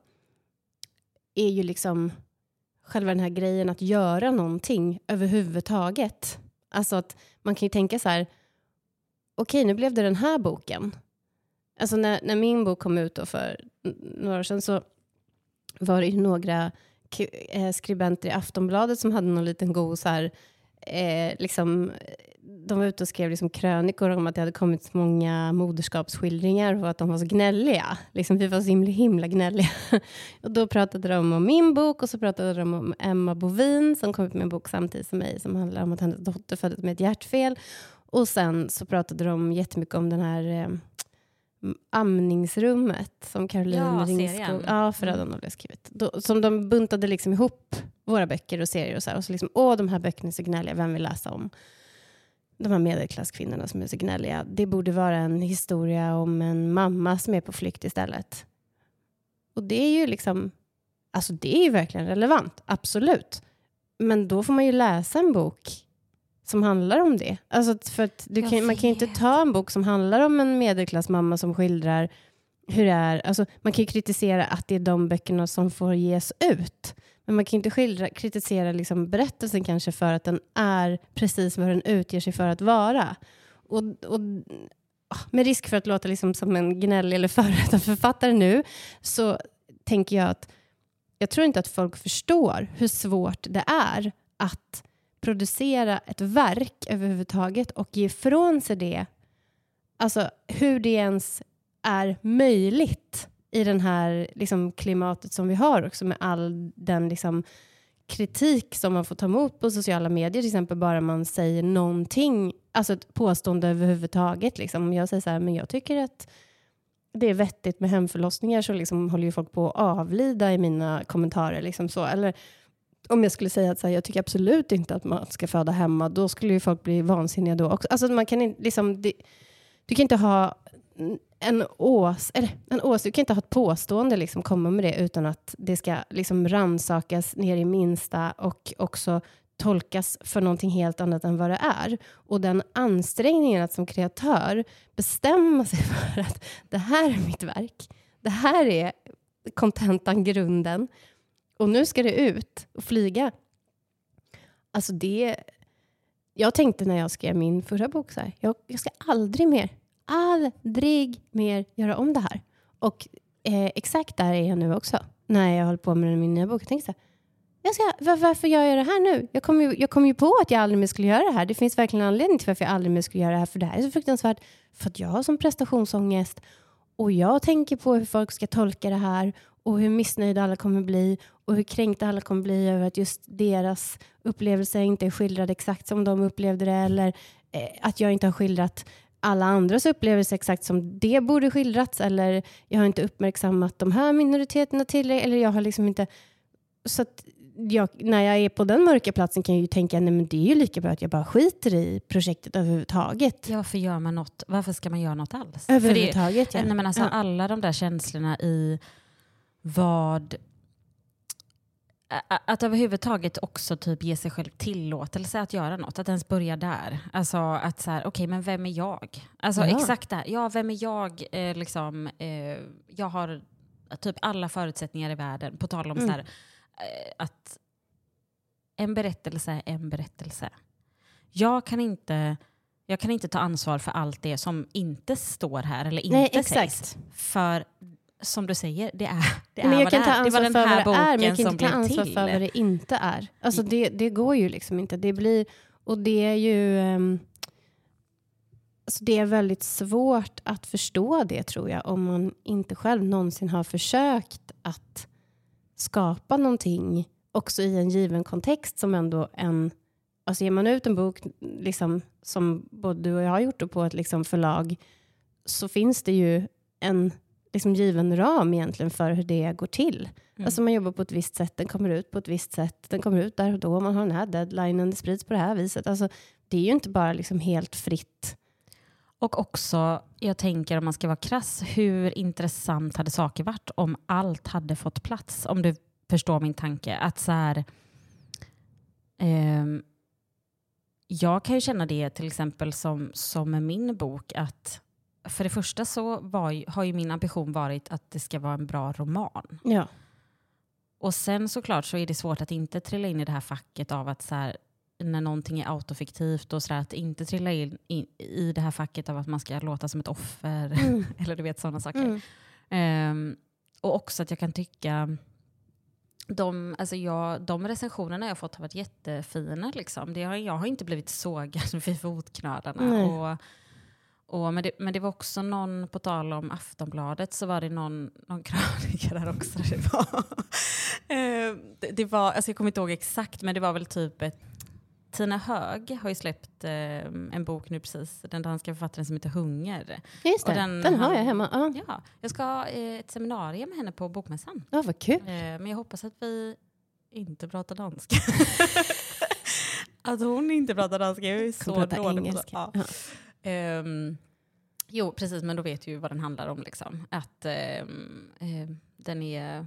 är ju liksom själva den här grejen att göra någonting överhuvudtaget. Alltså att man kan ju tänka så här, okej nu blev det den här boken. Alltså när, när min bok kom ut då för några år sedan så var det ju några eh, skribenter i Aftonbladet som hade någon liten god så här, eh, liksom, de var ute och skrev liksom krönikor om att det hade kommit så många moderskapsskildringar och att de var så gnälliga. Liksom, vi var så himla, himla gnälliga. (laughs) och då pratade de om min bok och så pratade de om Emma Bovin som kom ut med en bok samtidigt som mig som handlar om att hennes dotter föddes med ett hjärtfel. Och sen så pratade de jättemycket om den här eh, amningsrummet som Caroline Ja, Ringskog ja, förödande har skrivit. Då, som de buntade liksom ihop våra böcker och serier och så här. Och så liksom, åh, de här böckerna är så gnälliga, vem vill läsa om de här medelklasskvinnorna som är så gnälliga? Det borde vara en historia om en mamma som är på flykt istället. Och det är ju liksom Alltså det är ju verkligen relevant, absolut. Men då får man ju läsa en bok som handlar om det. Alltså för kan, man kan ju inte ta en bok som handlar om en medelklassmamma som skildrar hur det är. Alltså man kan ju kritisera att det är de böckerna som får ges ut. Men man kan ju inte skildra, kritisera liksom berättelsen kanske för att den är precis vad den utger sig för att vara. Och, och ah, med risk för att låta liksom som en gnällig eller (laughs) före författare nu så tänker jag att jag tror inte att folk förstår hur svårt det är att producera ett verk överhuvudtaget och ge ifrån sig det. Alltså hur det ens är möjligt i den här liksom, klimatet som vi har också med all den liksom, kritik som man får ta emot på sociala medier, till exempel bara man säger någonting, alltså ett påstående överhuvudtaget. Liksom. Om jag säger så här, men jag tycker att det är vettigt med hemförlossningar så liksom håller ju folk på att avlida i mina kommentarer. Liksom så. Eller om jag skulle säga att så här, jag tycker absolut inte att man ska föda hemma, då skulle ju folk bli vansinniga då också. Alltså man kan inte, liksom, det, du kan inte ha en ås, eller en ås, du kan inte ha ett påstående liksom komma med det utan att det ska liksom ransakas ner i minsta och också tolkas för någonting helt annat än vad det är. Och den ansträngningen att som kreatör bestämma sig (laughs) för att det här är mitt verk, det här är kontentan, grunden och nu ska det ut och flyga. Alltså det... Jag tänkte när jag skrev min förra bok så här, jag, jag ska aldrig mer, aldrig mer göra om det här. Och eh, exakt där är jag nu också, när jag håller på med min nya bok. Jag tänkte så här, jag ska, var, varför gör jag det här nu? Jag kom, ju, jag kom ju på att jag aldrig mer skulle göra det här. Det finns verkligen en anledning till varför jag aldrig mer skulle göra det här. För det här är så fruktansvärt. För att jag har som prestationsångest och jag tänker på hur folk ska tolka det här och hur missnöjda alla kommer bli och hur kränkta alla kommer bli över att just deras upplevelse inte är skildrad exakt som de upplevde det eller eh, att jag inte har skildrat alla andras upplevelser exakt som det borde skildrats eller jag har inte uppmärksammat de här minoriteterna tillräckligt eller jag har liksom inte så att jag, när jag är på den mörka platsen kan jag ju tänka nej men det är ju lika bra att jag bara skiter i projektet överhuvudtaget. Ja, varför gör man något? Varför ska man göra något alls? För det, Överhuvudtaget ja. nej, men alltså, ja. Alla de där känslorna i vad... Att överhuvudtaget också typ ge sig själv tillåtelse att göra något. Att ens börja där. Alltså att så här, okej men vem är jag? Alltså Ja. exakt där. Ja, vem är jag? Eh, liksom, eh, jag har typ alla förutsättningar i världen. På tal om Mm. så här, eh, att en berättelse är en berättelse. Jag kan inte... Jag kan inte ta ansvar för allt det som inte står här eller inte Nej, sägs. exakt. För som du säger, det är, det är men jag vad det är. Det var den för här vad det är, men boken jag kan som inte ta blev ansvar till. för vad det inte är. Alltså det, det går ju liksom inte. Det blir, och det är ju... ehm, alltså det är väldigt svårt att förstå det tror jag om man inte själv någonsin har försökt att skapa någonting också i en given kontext som ändå en... Alltså ger man ut en bok liksom, som både du och jag har gjort på ett liksom förlag så finns det ju en liksom given ram egentligen för hur det går till. Mm. Alltså man jobbar på ett visst sätt, den kommer ut på ett visst sätt, den kommer ut där och då, man har den här deadlinen, det sprids på det här viset. Alltså, det är ju inte bara liksom helt fritt. Och också, jag tänker om man ska vara krass, hur intressant hade saker varit om allt hade fått plats? Om du förstår min tanke. Att så här, ehm, jag kan ju känna det till exempel som, som med min bok att för det första så var, har ju min ambition varit att det ska vara en bra roman. Ja. Och sen såklart så är det svårt att inte trilla in i det här facket av att så här, när någonting är autofiktivt och så där, att inte trilla in i, i det här facket av att man ska låta som ett offer Mm. (laughs) eller du vet sådana saker. Mm. Ehm, och också att jag kan tycka de, alltså jag, de recensionerna jag fått har varit jättefina. Liksom. Det har, jag har inte blivit sågad (laughs) vid fotknölarna. Nej. Och, och, men, det, men det var också någon, på tal om Aftonbladet, så var det någon, någon krönika där också. Det var, (laughs) eh, det, det var, alltså jag kommer inte ihåg exakt, men det var väl typ ett Tina Hög har ju släppt eh, en bok nu precis, den danska författaren som heter Hunger. Just det, Och den, den- har jag hemma. Ja, Ja, jag ska ha eh, ett seminarium med henne på Bokmässan. ja vad kul. Eh, men jag hoppas att vi inte pratar danska. (laughs) att hon inte pratar danska. Jag är så dålig på engelska. Ja. Um, jo, precis, men då vet du ju vad den handlar om. Liksom. Att um, uh, den är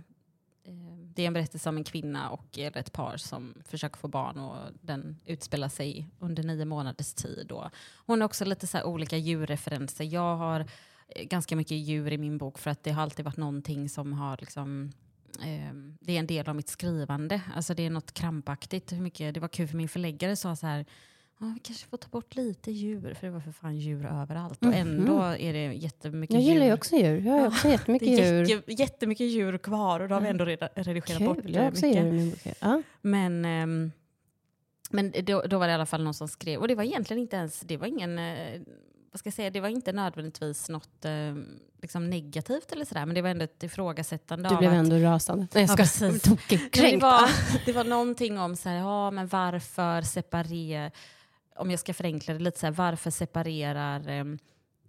Uh, det är en berättelse om en kvinna och ett par som försöker få barn och den utspelar sig under nio månaders tid. Och hon har också lite så här olika djurreferenser. Jag har eh, ganska mycket djur i min bok för att det har alltid varit någonting som har liksom det är en del av mitt skrivande. Alltså det är något krampaktigt. Hur mycket, det var kul för min förläggare sa så här Ja, vi kanske får ta bort lite djur, för det var för fan djur överallt. Och ändå är det jättemycket Jag djur. gillar ju också djur. Jag har också jättemycket det är djur. jätte, jättemycket djur kvar och då har vi ändå reda, redigerat Kul. bort Jag har också mycket. djur i min bok. Ja. Men, ehm, men då, då var det i alla fall någon som skrev, och det var egentligen inte ens, det var ingen, eh, vad ska jag säga, det var inte nödvändigtvis något eh, liksom negativt eller sådär, men det var ändå ett ifrågasättande Du blev att ändå rasande. Nej, jag Ja, ska precis. tokig. Men det, var, det var någonting om så här, ja, men varför separera, om jag ska förenkla det lite, så här, varför separerar, eh,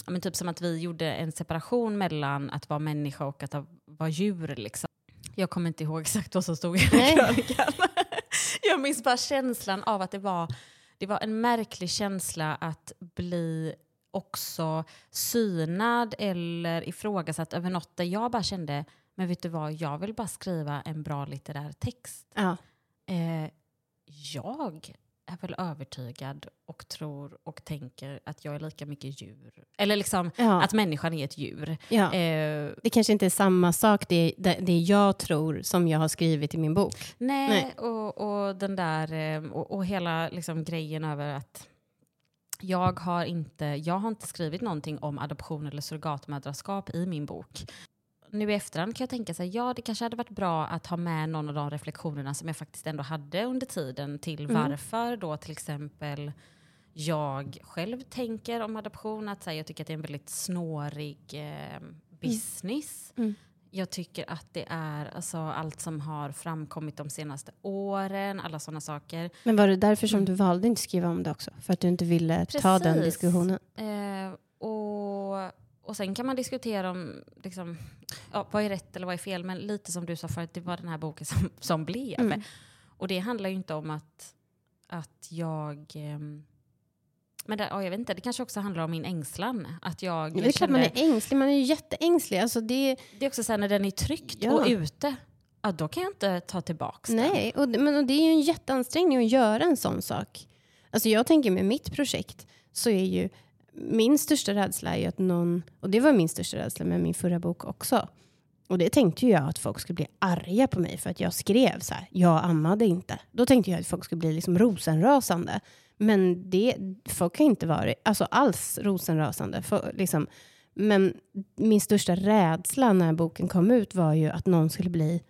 men typ som att vi gjorde en separation mellan att vara människa och att vara djur. Liksom. Jag kommer inte ihåg exakt vad som stod i den krönikan. (laughs) jag minns bara känslan av att det var, det var en märklig känsla att bli också synad eller ifrågasatt över något där jag bara kände, men vet du vad, jag vill bara skriva en bra litterär text. Ja. Eh, jag är väl övertygad och tror och tänker att jag är lika mycket djur. Eller liksom Ja. att människan är ett djur. Ja. Eh, Det kanske inte är samma sak, det, det, det jag tror, som jag har skrivit i min bok. nej, Nej. Och, och den där, eh, och, och hela liksom grejen över att jag har, inte, jag har inte skrivit någonting om adoption eller surrogatmödraskap i min bok. Nu i efterhand kan jag tänka sig, ja det kanske hade varit bra att ha med någon av de reflektionerna som jag faktiskt ändå hade under tiden till Mm. varför då till exempel jag själv tänker om adoption, att så här, jag tycker att det är en väldigt snårig eh, business. Mm. Jag tycker att det är alltså, allt som har framkommit de senaste åren, alla sådana saker. Men var det därför som du valde inte skriva om det också? För att du inte ville ta den Precis. diskussionen? Eh, och, och sen kan man diskutera om liksom, ja, vad är rätt eller vad är fel, men lite som du sa förut, det var den här boken som, som blev. Mm. Och det handlar ju inte om att, att jag... ehm, men det, ja, jag vet inte, det kanske också handlar om min ängslan. Att jag Det är klart man är ängslig, man är ju jätteängslig. Alltså det, det är också så här, när den är tryckt Ja. och ute, ja, då kan jag inte ta tillbaka den. nej, och, men, och det är ju en jätteansträngning att göra en sån sak. Alltså jag tänker med mitt projekt så är ju min största rädsla är ju att någon, och det var min största rädsla med min förra bok också. Och det tänkte ju jag att folk skulle bli arga på mig för att jag skrev så här, jag ammade inte. Då tänkte jag att folk skulle bli liksom rosenrasande. Men det, folk har inte varit alltså alls rosenrasande. För, liksom. Men min största rädsla när boken kom ut var ju att någon skulle bli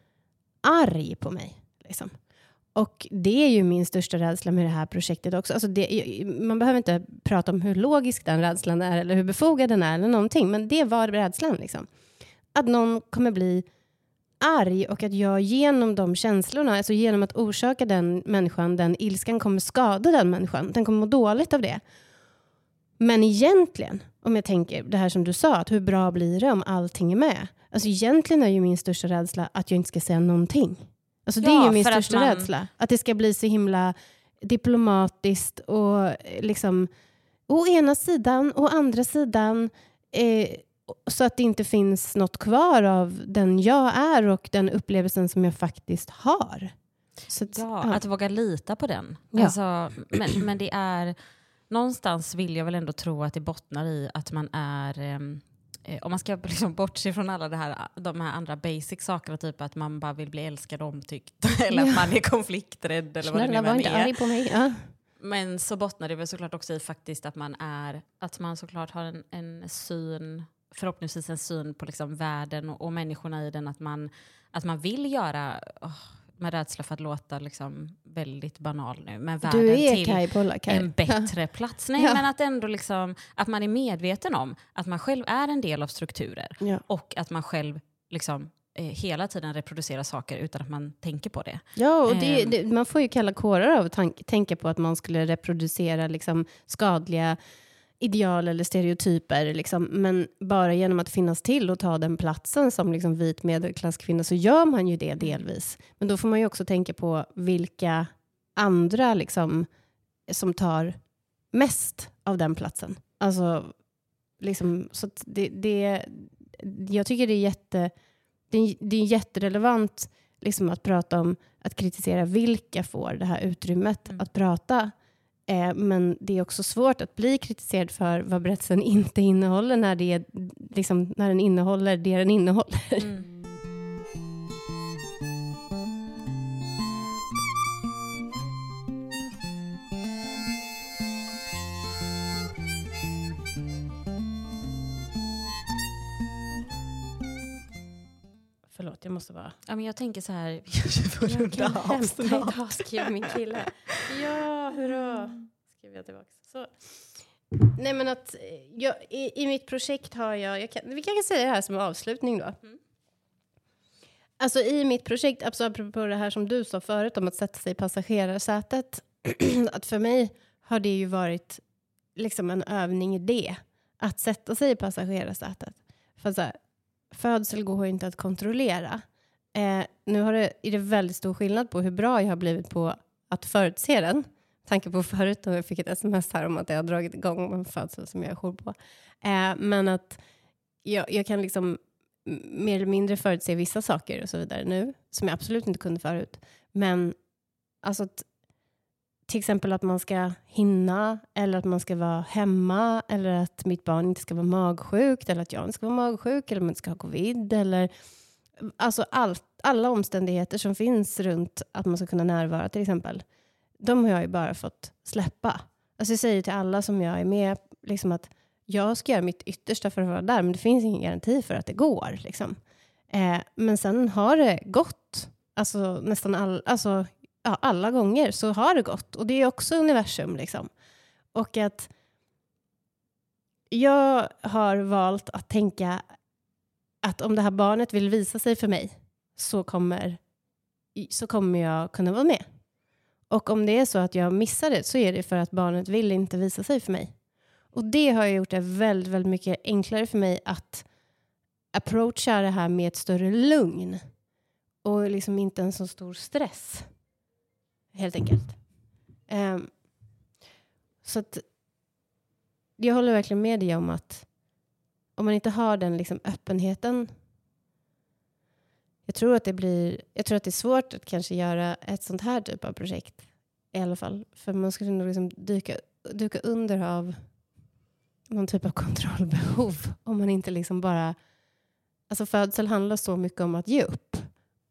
arg på mig. Liksom. Och det är ju min största rädsla med det här projektet också. Alltså det, man behöver inte prata om hur logisk den rädslan är eller hur befogad den är eller någonting. Men det var rädslan. Liksom. Att någon kommer bli arg och att jag genom de känslorna, alltså genom att orsaka den människan, den ilskan kommer skada den människan. Den kommer må dåligt av det. Men egentligen, om jag tänker det här som du sa, att hur bra blir det om allting är med? Alltså egentligen är ju min största rädsla att jag inte ska säga någonting. Alltså det Ja, är ju min för att största man- rädsla. Att det ska bli så himla diplomatiskt och eh, liksom å ena sidan, å andra sidan. Eh, så att det inte finns något kvar av den jag är och den upplevelsen som jag faktiskt har. Att, Ja, ja. att våga lita på den. Ja. Alltså, men, men det är... Någonstans vill jag väl ändå tro att det bottnar i att man är... eh, om man ska (laughs) liksom bortse från alla det här, de här andra basic sakerna, typ att man bara vill bli älskad och omtyckt, (laughs) eller Ja. att man är konflikträdd eller vad det Snälla nu var inte är. arg på mig. Ja. Men så bottnar det väl såklart också i faktiskt att man är, att man såklart har en, en syn, förhoppningsvis en syn på liksom världen och, och människorna i den, att man, att man vill göra, åh, med rädsla för att låta liksom väldigt banal nu, men världen till Kaj Pollak här. en bättre plats. Nej, Ja. men att ändå liksom, att man är medveten om att man själv är en del av strukturer Ja. och att man själv liksom, eh, hela tiden reproducerar saker utan att man tänker på det. Ja, och det, Ehm. det, man får ju kalla kårar av att tänka på att man skulle reproducera liksom, skadliga ideal eller stereotyper. Liksom. Men bara genom att finnas till och ta den platsen som liksom, vit medelklasskvinna så gör man ju det delvis. Men då får man ju också tänka på vilka andra liksom, som tar mest av den platsen. Alltså, liksom, så det, det, jag tycker det är jätte det är, det är jätterelevant liksom att prata om att kritisera vilka får det här utrymmet Mm. att prata. Eh, men det är också svårt att bli kritiserad för vad berättelsen (laughs) inte innehåller när, det är, liksom, när den innehåller det den innehåller. Mm. Förlåt, jag måste bara... Ja, men jag tänker så här, (laughs) Jag kan hämta snart. idag, skriver min kille. Ja, hurra. Skriver jag tillbaka. Så. Nej, men att eh, jag, i, i mitt projekt har jag... jag kan, vi kan säga det här som avslutning då. Mm. Alltså i mitt projekt, alltså apropå det här som du sa förut om att sätta sig i passagerarsätet. (clears throat) att för mig har det ju varit liksom en övning i det. Att sätta sig i passagerarsätet. För så här, födsel går ju inte att kontrollera. Eh, nu har det, är det väldigt stor skillnad på hur bra jag har blivit på att förutse den. Tanke på förut när jag fick ett sms här om att jag har dragit igång en födsel som jag är jour på. Eh, men att jag, jag kan liksom mer eller mindre förutse vissa saker och så vidare nu, som jag absolut inte kunde förut. Men alltså att, till exempel att man ska hinna, eller att man ska vara hemma, eller att mitt barn inte ska vara magsjukt, eller att jag inte ska vara magsjuk, eller att man inte ska ha covid, eller alltså allt, alla omständigheter som finns runt att man ska kunna närvara till exempel. De har jag ju bara fått släppa. Alltså jag säger till alla som jag är med, liksom att jag ska göra mitt yttersta för att vara där, men det finns ingen garanti för att det går. Liksom. Eh, men sen har det gått, alltså nästan all, alltså, ja, alla gånger så har det gått. Och det är också universum. Liksom. Och att jag har valt att tänka att om det här barnet vill visa sig för mig så kommer, så kommer jag kunna vara med. Och om det är så att jag missar det så är det för att barnet vill inte visa sig för mig. Och det har gjort det väldigt, väldigt mycket enklare för mig att approacha det här med ett större lugn. Och liksom inte en så stor stress. Helt enkelt. Um, så att jag håller verkligen med dig om att om man inte har den liksom öppenheten jag tror att det blir, jag tror att det är svårt att kanske göra ett sånt här typ av projekt i alla fall. För man skulle nog liksom dyka, duka under av någon typ av (laughs) kontrollbehov om man inte liksom bara... Alltså födsel handlar så mycket om att ge upp.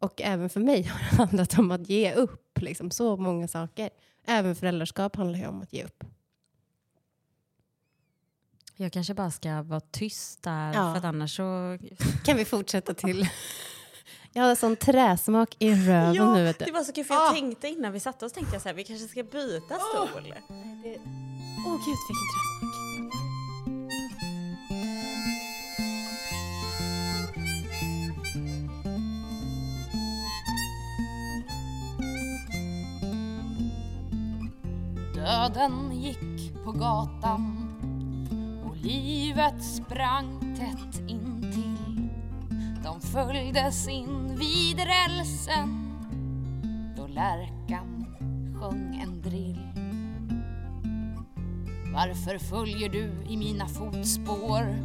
Och även för mig (laughs) har det handlat om att ge upp. Liksom så många saker. Även föräldraskap handlar ju om att ge upp. Jag kanske bara ska vara tyst där, Ja. för att annars så... (laughs) Kan vi fortsätta till... (laughs) Jag har en sån träsmak i röven nu. Vet du. det var så kul för Ah. jag tänkte innan vi satte oss tänkte jag så här, vi kanske ska byta stol. Åh gud, vilken träsmak. Döden gick på gatan och livet sprang tätt intill. De följdes in vid rälsen då lärkan sjöng en drill. Varför följer du i mina fotspår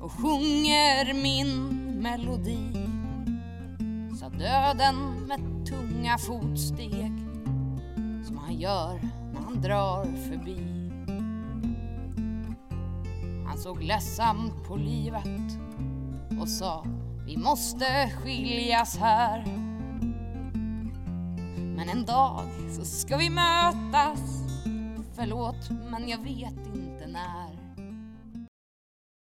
och sjunger min melodi? Sa döden med tunga fotsteg som han gör han drar förbi. Han såg ledsamt på livet och sa vi måste skiljas här. Men en dag så ska vi mötas. Förlåt, men jag vet inte när.